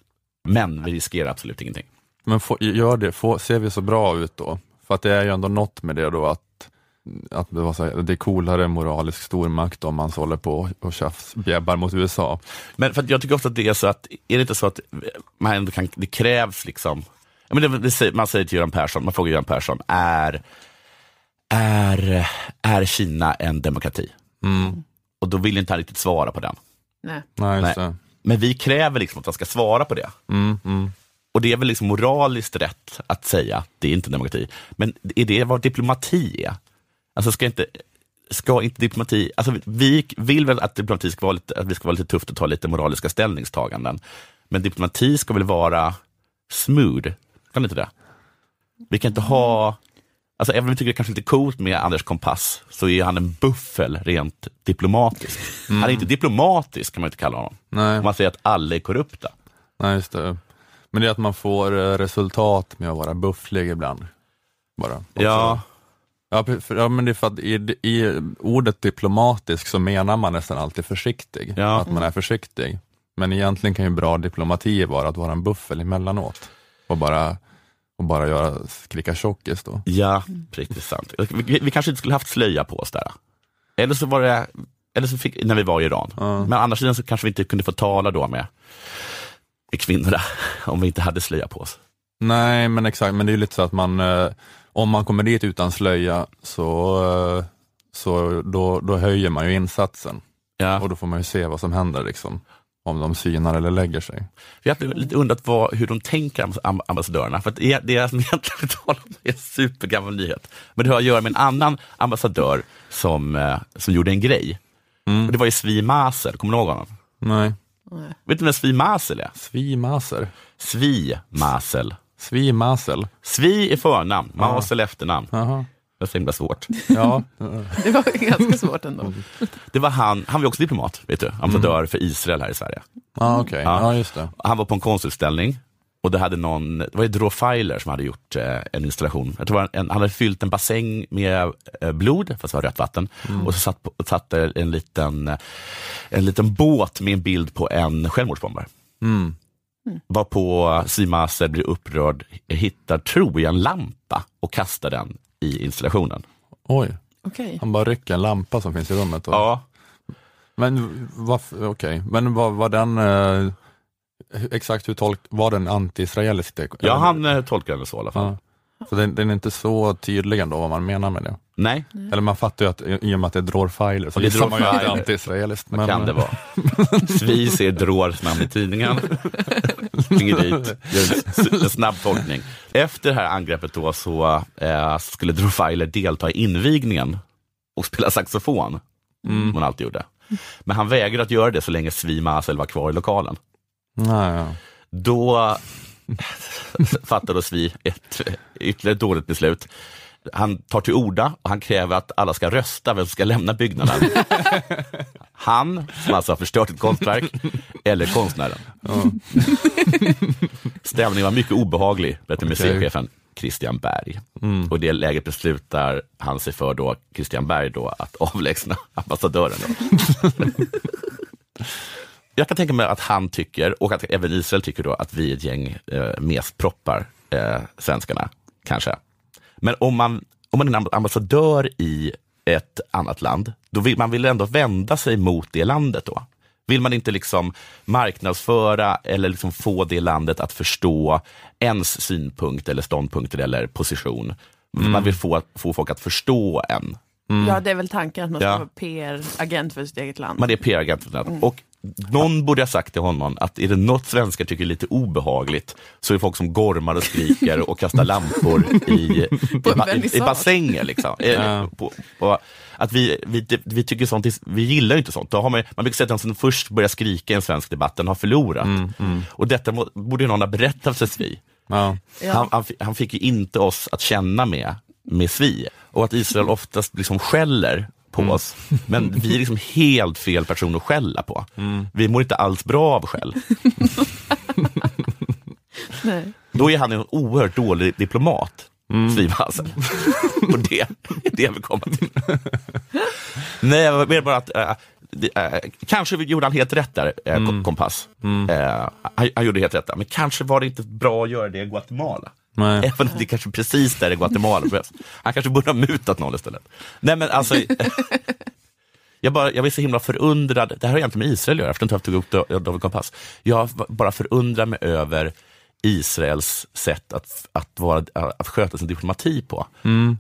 men vi riskerar absolut ingenting. Men få, gör det, få, ser vi så bra ut då? För att det är ju ändå något med det då att, att det, var så här, det är coolare moralisk stormakt om man så håller på och tjafsbjäbbar mot USA. Men för att jag tycker ofta att det är så att, är det inte så att man ändå kan, det krävs liksom, ja, men det, det, säger- man säger till Göran Persson, man frågar Göran Persson, är, är, är Kina en demokrati? Mm. Och då vill inte han riktigt svara på den. Nej. Nej, Nej. Men vi kräver liksom att han ska svara på det. Mm, mm. Och det är väl liksom moraliskt rätt att säga att det är inte demokrati. Men är det vad diplomati är? Alltså ska inte, ska inte diplomati, alltså vi vill väl att diplomati ska vara lite, att vi ska vara lite tufft och ta lite moraliska ställningstaganden. Men diplomati ska väl vara smooth? Kan inte det? Vi kan inte ha, Alltså även om vi tycker det är kanske lite coolt med Anders Kompass, så är han en buffel rent diplomatiskt. Han är inte diplomatisk kan man inte kalla honom. Nej. Man säger att alla är korrupta. Nej, just det. Men det är att man får eh, resultat med att vara bufflig ibland. Bara. Också. Ja, Ja, för, ja, men det är för att i, i ordet diplomatisk så menar man nästan alltid försiktig. Ja. Att man är försiktig. Men egentligen kan ju bra diplomati vara att vara en buffel emellanåt. Och bara, och bara göra, skrika tjockis då. ja riktigt sant. Vi, vi kanske inte skulle haft slöja på oss där. Eller så var det, eller så fick, när vi var i Iran. Ja. Men annars sidan så kanske vi inte kunde få tala då med, med kvinnorna om vi inte hade slöja på oss. Nej, men exakt, men det är ju lite så att man, eh, om man kommer dit utan slöja så, eh, så då, då höjer man ju insatsen. Ja. Och då får man ju se vad som händer liksom. Om de synar eller lägger sig. Jag har lite undrat vad, hur de tänker am- am- ambassadörerna. För att det, det som egentligen talar om är en supergammal nyhet. Men det har att göra med en annan ambassadör som, eh, som gjorde en grej. Och det var ju Svi Maser, kommer du ihåg honom? Nej. Vet du vem Svi Masel är? Svimaser. Svi Masel. Svimasel. Svi är förnamn, Masel efternamn. Jaha. Det är så himla svårt. Ja. Det var ganska svårt ändå. Det var han, han var också diplomat, vet du, ambassadör för Israel här i Sverige. Ja, okej. Ja. Ja, just det. Han var på en konstutställning och det hade någon, det var ju Filer som hade gjort eh, en installation. Jag tror var en, han hade fyllt en bassäng med eh, blod, fast det var rött vatten. Och så satt, satt en liten, eh, en liten båt med en bild på en självmordsbombare. Mm. Var på Simaser blir upprörd, hittar, tror jag, en lampa och kastar den i installationen. Oj, Okej. han bara rycker en lampa som finns i rummet. Och... Ja, Men varför, okej, men var, var den, eh, exakt hur tolk, var den anti-israelisk? ja han eh, tolkar det så i alla fall. Ja. Så den, den är inte så tydlig ändå vad man menar med det. Nej, Eller man fattar ju att i och med att det är Dror-filer så Det är gissar man ju att det är anti-israeliskt. vad kan det vara? Svi ser Drårs namn i tidningen. Springer dit, gör en, snabb tolkning. Efter det här angreppet då så eh, skulle Dror Filer delta i invigningen och spela saxofon, som hon alltid gjorde. Men han vägrade att göra det så länge Svi Masel var kvar i lokalen. Nej, ja. Då fattar då Svi ett ytterligare dåligt beslut. Han tar till orda och han kräver att alla ska rösta vem som ska lämna byggnaden. Han, som alltså har förstört ett konstverk, eller konstnären. Stämningen var mycket obehaglig, berättar museichefen Christian Berg. Och i det läget beslutar han sig för då, Christian Berg då, att avlägsna ambassadören. Då. Jag kan tänka mig att han tycker, och att även Israel tycker då, att vi är ett gäng eh, mesproppar, eh, svenskarna, kanske. Men om man, om man är ambassadör i ett annat land, då vill man vill ändå vända sig mot det landet då. Vill man inte liksom marknadsföra eller liksom få det landet att förstå ens synpunkt eller ståndpunkter eller position. Man vill få, få folk att förstå en. Ja, det är väl tanken att man ska Ja. vara PR-agent för sitt eget land. Man är PR-agent för det. Och någon borde ha sagt till honom att är det något svenskar tycker är lite obehagligt så är det folk som gormar och skriker och kastar lampor i, i, i, bassänger. Liksom. Eh, På, på, att vi, vi, vi tycker sånt, vi gillar ju inte sånt. Då har man, man brukar säga att den som först börjar skrika i en svensk debatt, den har förlorat. Och detta borde ju någon ha berättat för Svi. Ja. Ja. Han, han, han fick ju inte oss att känna med, med Svi. Och att Israel oftast liksom skäller på oss. Men vi är liksom helt fel person att skälla på. Vi mår inte alls bra av skäll. Då är han en oerhört dålig diplomat, Svi Hasen. Och det är det jag vill komma till. Nej, jag menar bara att äh, det, äh, kanske gjorde han helt rätt där, äh, Kom- Kompass. Äh, han, han gjorde helt rätt där, men kanske var det inte bra att göra det i Guatemala. Nej. Även om det är kanske precis där i Guatemala behövs. Han kanske borde ha mutat någon istället. Nej men alltså, jag, bara, jag blir så himla förundrad. Det här har egentligen med Israel att göra, eftersom jag tog upp Do- David Kompass. Jag bara förundrar mig över Israels sätt att, att, vara, att sköta sin diplomati på.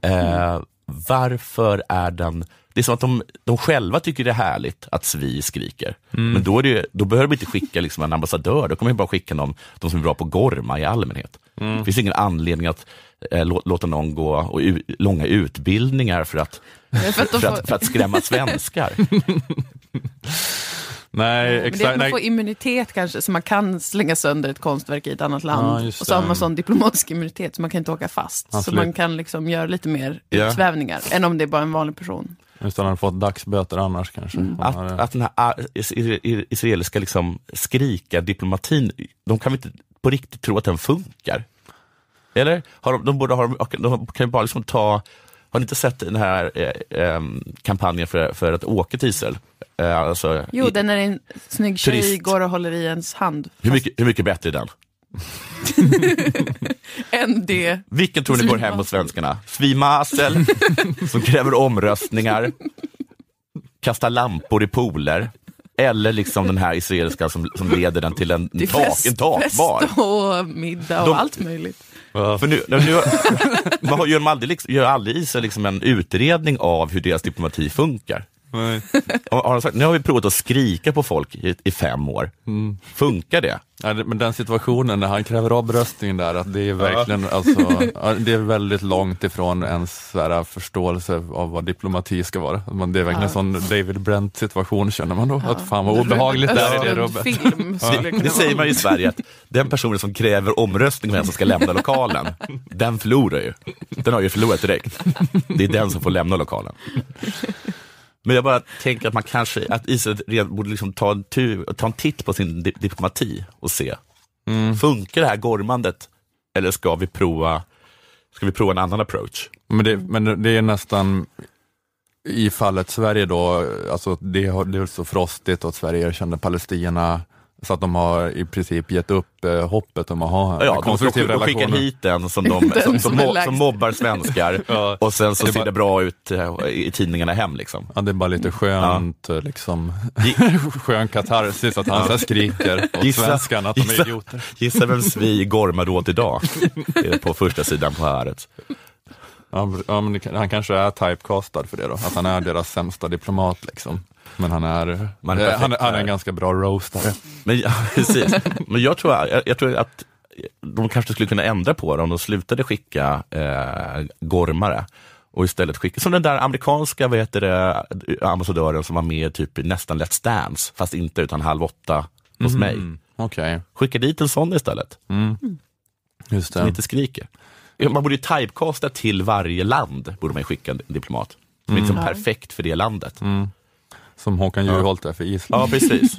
Eh, varför är den... Det är som att de, de själva tycker det är härligt att Svi skriker. Men då, är det, då behöver de inte skicka liksom en ambassadör, då kommer de bara skicka någon, de som är bra på gorma i allmänhet. Det finns ingen anledning att eh, lå, låta någon gå och u, långa utbildningar för att, för att för att, för att skrämma svenskar. Nej, Men det är exakt. att man får immunitet kanske, så man kan slänga sönder ett konstverk i ett annat Ja, land. just och så har man sån diplomatisk immunitet, så man kan inte åka fast. Han så man kan liksom göra lite mer Ja. utsvävningar, än om det är bara en vanlig person. Just han hade fått dagsböter annars kanske. Mm. Att, hade- att den här is- is- israeliska liksom skrika diplomatin, de kan väl inte på riktigt tro att den funkar? Eller? Har de, de, borde ha, de kan ju bara liksom ta, har ni inte sett den här eh, em, kampanjen för, för att åka till Israel? Eh, alltså, Jo, i- den är en snygg tjej Turist. går och håller i ens hand. hur, mycket, hur mycket bättre är den? Än det. Vilken tror ni går hem hos svenskarna? Svimasel, som kräver omröstningar, kastar lampor i pooler, eller liksom den här israeliska som, som leder den till en, Det är tak, fest, en takbar. fest och middag och De- allt möjligt. För nu, nu, man gör, aldrig, liksom, gör aldrig Israel liksom en utredning av hur deras diplomati funkar? Nej. Har, sagt, nu har vi provat att skrika på folk i, i fem år. Mm. Funkar det? Ja, men den situationen när han kräver omröstning där, att det är verkligen, alltså, ja, det är väldigt långt ifrån ens här, förståelse av vad diplomati ska vara. Man- Det är verkligen en sån David Brent situation känner man då, att fan vad obehagligt det är i det rummet. Film det Det, säger man ju i Sverige, att den personen som kräver omröstning om vem som ska lämna lokalen, den förlorar ju. Den har ju förlorat direkt. Det är den som får lämna lokalen. Men jag bara tänker att man kanske, att Israel borde liksom ta, en tur, ta en titt på sin di- diplomati och se, funkar det här gormandet? Eller ska vi prova, ska vi prova en annan approach? Men det, men det är nästan i fallet Sverige då, alltså det, det är så frostigt och Sverige erkände Palestina så att de har i princip gett upp eh, hoppet om att ha en Ja, de, konstruktiv de, de skickar relation. hit den som, de, Den som, som, mo- som mobbar svenskar Ja. och sen så Det ser bara- det bra ut eh, i tidningarna hem. Liksom. Ja, det är bara lite skönt, eh, liksom, skön katarsis att han här skriker åt Gissa- svenskarna att de är gissa- idioter. Gissa vem vi gormar åt idag? Är på första sidan på Haaretz. Ja, men han kanske är typecastad för det då, att han är deras sämsta diplomat liksom. Men han är, Man är eh, han, han är en ganska bra roastare. Men, ja, precis. Men jag tror, jag, jag tror att de kanske skulle kunna ändra på det om de slutade skicka eh, gormare och istället skicka, som den där amerikanska vad heter det, ambassadören som var med typ nästan Let's Dance, fast inte utan Halv åtta hos mig. Mm, Okej, Skicka dit en sån istället, just som det. inte skriker. Man borde ju typecasta till varje land, borde man skicka en diplomat. Som är liksom perfekt för det landet. Som Håkan Juholt är för Island. Ja, precis.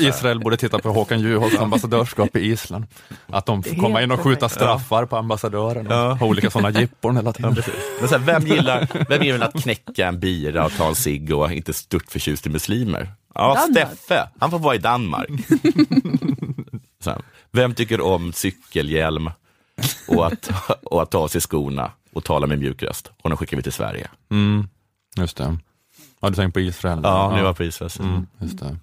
Israel borde titta på Håkan Juholts ambassadörskap i Island. Att de får komma in och skjuta straffar på ambassadören och Ja. ha olika sådana jippon hela tiden. Men så här, vem, gillar, vem gillar att knäcka en bira och ta en cigg och inte stört förtjust i muslimer? Ja, Danmark. Steffe, han får vara i Danmark. Så här, vem tycker om cykelhjälm och att, och att ta av sig skorna och tala med mjuk röst? Honom skickar vi till Sverige. Mm, just det. Ja, du tänker på Israel? Ja, nu var på Israel. Mm, just det.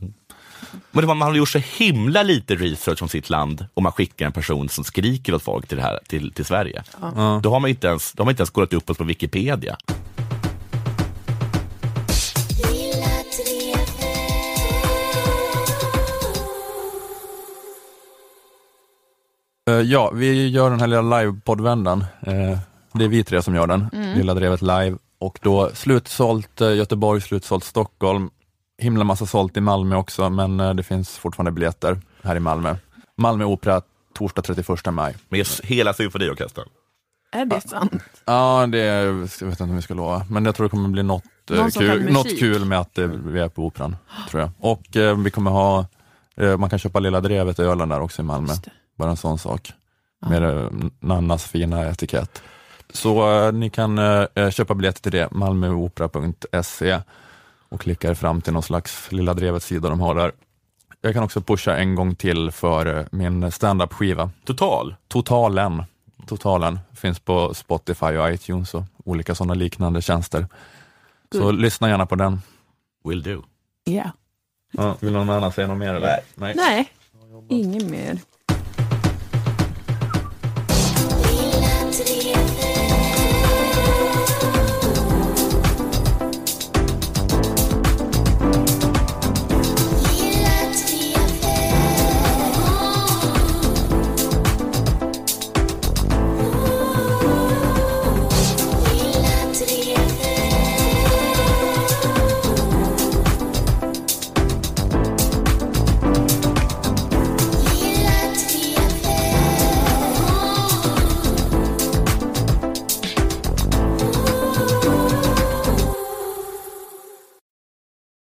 Men det var, man har gjort så himla lite research om sitt land och man skickar en person som skriker åt folk till, det här, till, till Sverige. Ja. Då har man inte ens, då har man inte ens kollat upp oss på Wikipedia. Ja, vi gör den här lilla live-poddvändan. Eh, Det är vi tre som gör den, Lilla Drevet live. Och då slutsålt eh, Göteborg, slutsålt Stockholm, himla massa sålt i Malmö också, men eh, det finns fortfarande biljetter här i Malmö. Malmö Opera, torsdag 31 maj. Med hela symfoniorkestern. Är det sant? Ja, det är, jag vet inte om vi ska lova, men jag tror det kommer bli något, eh, kul, något kul med att eh, vi är på Operan. tror jag. Och eh, vi kommer ha, eh, man kan köpa Lilla Drevet ölen där också i Malmö. Bara en sån sak. Med eh, Nannas fina etikett. Så eh, ni kan eh, köpa biljetter till det, malmöopera.se och klicka er fram till någon slags Lilla Drevet-sida de har där. Jag kan också pusha en gång till för eh, min standup-skiva. Total. Totalen. Totalen finns på Spotify och iTunes och olika sådana liknande tjänster. Så Good. lyssna gärna på den. Will do. Ja. Ja, vill någon annan säga något mer? Eller? Nej. Nej, inget mer.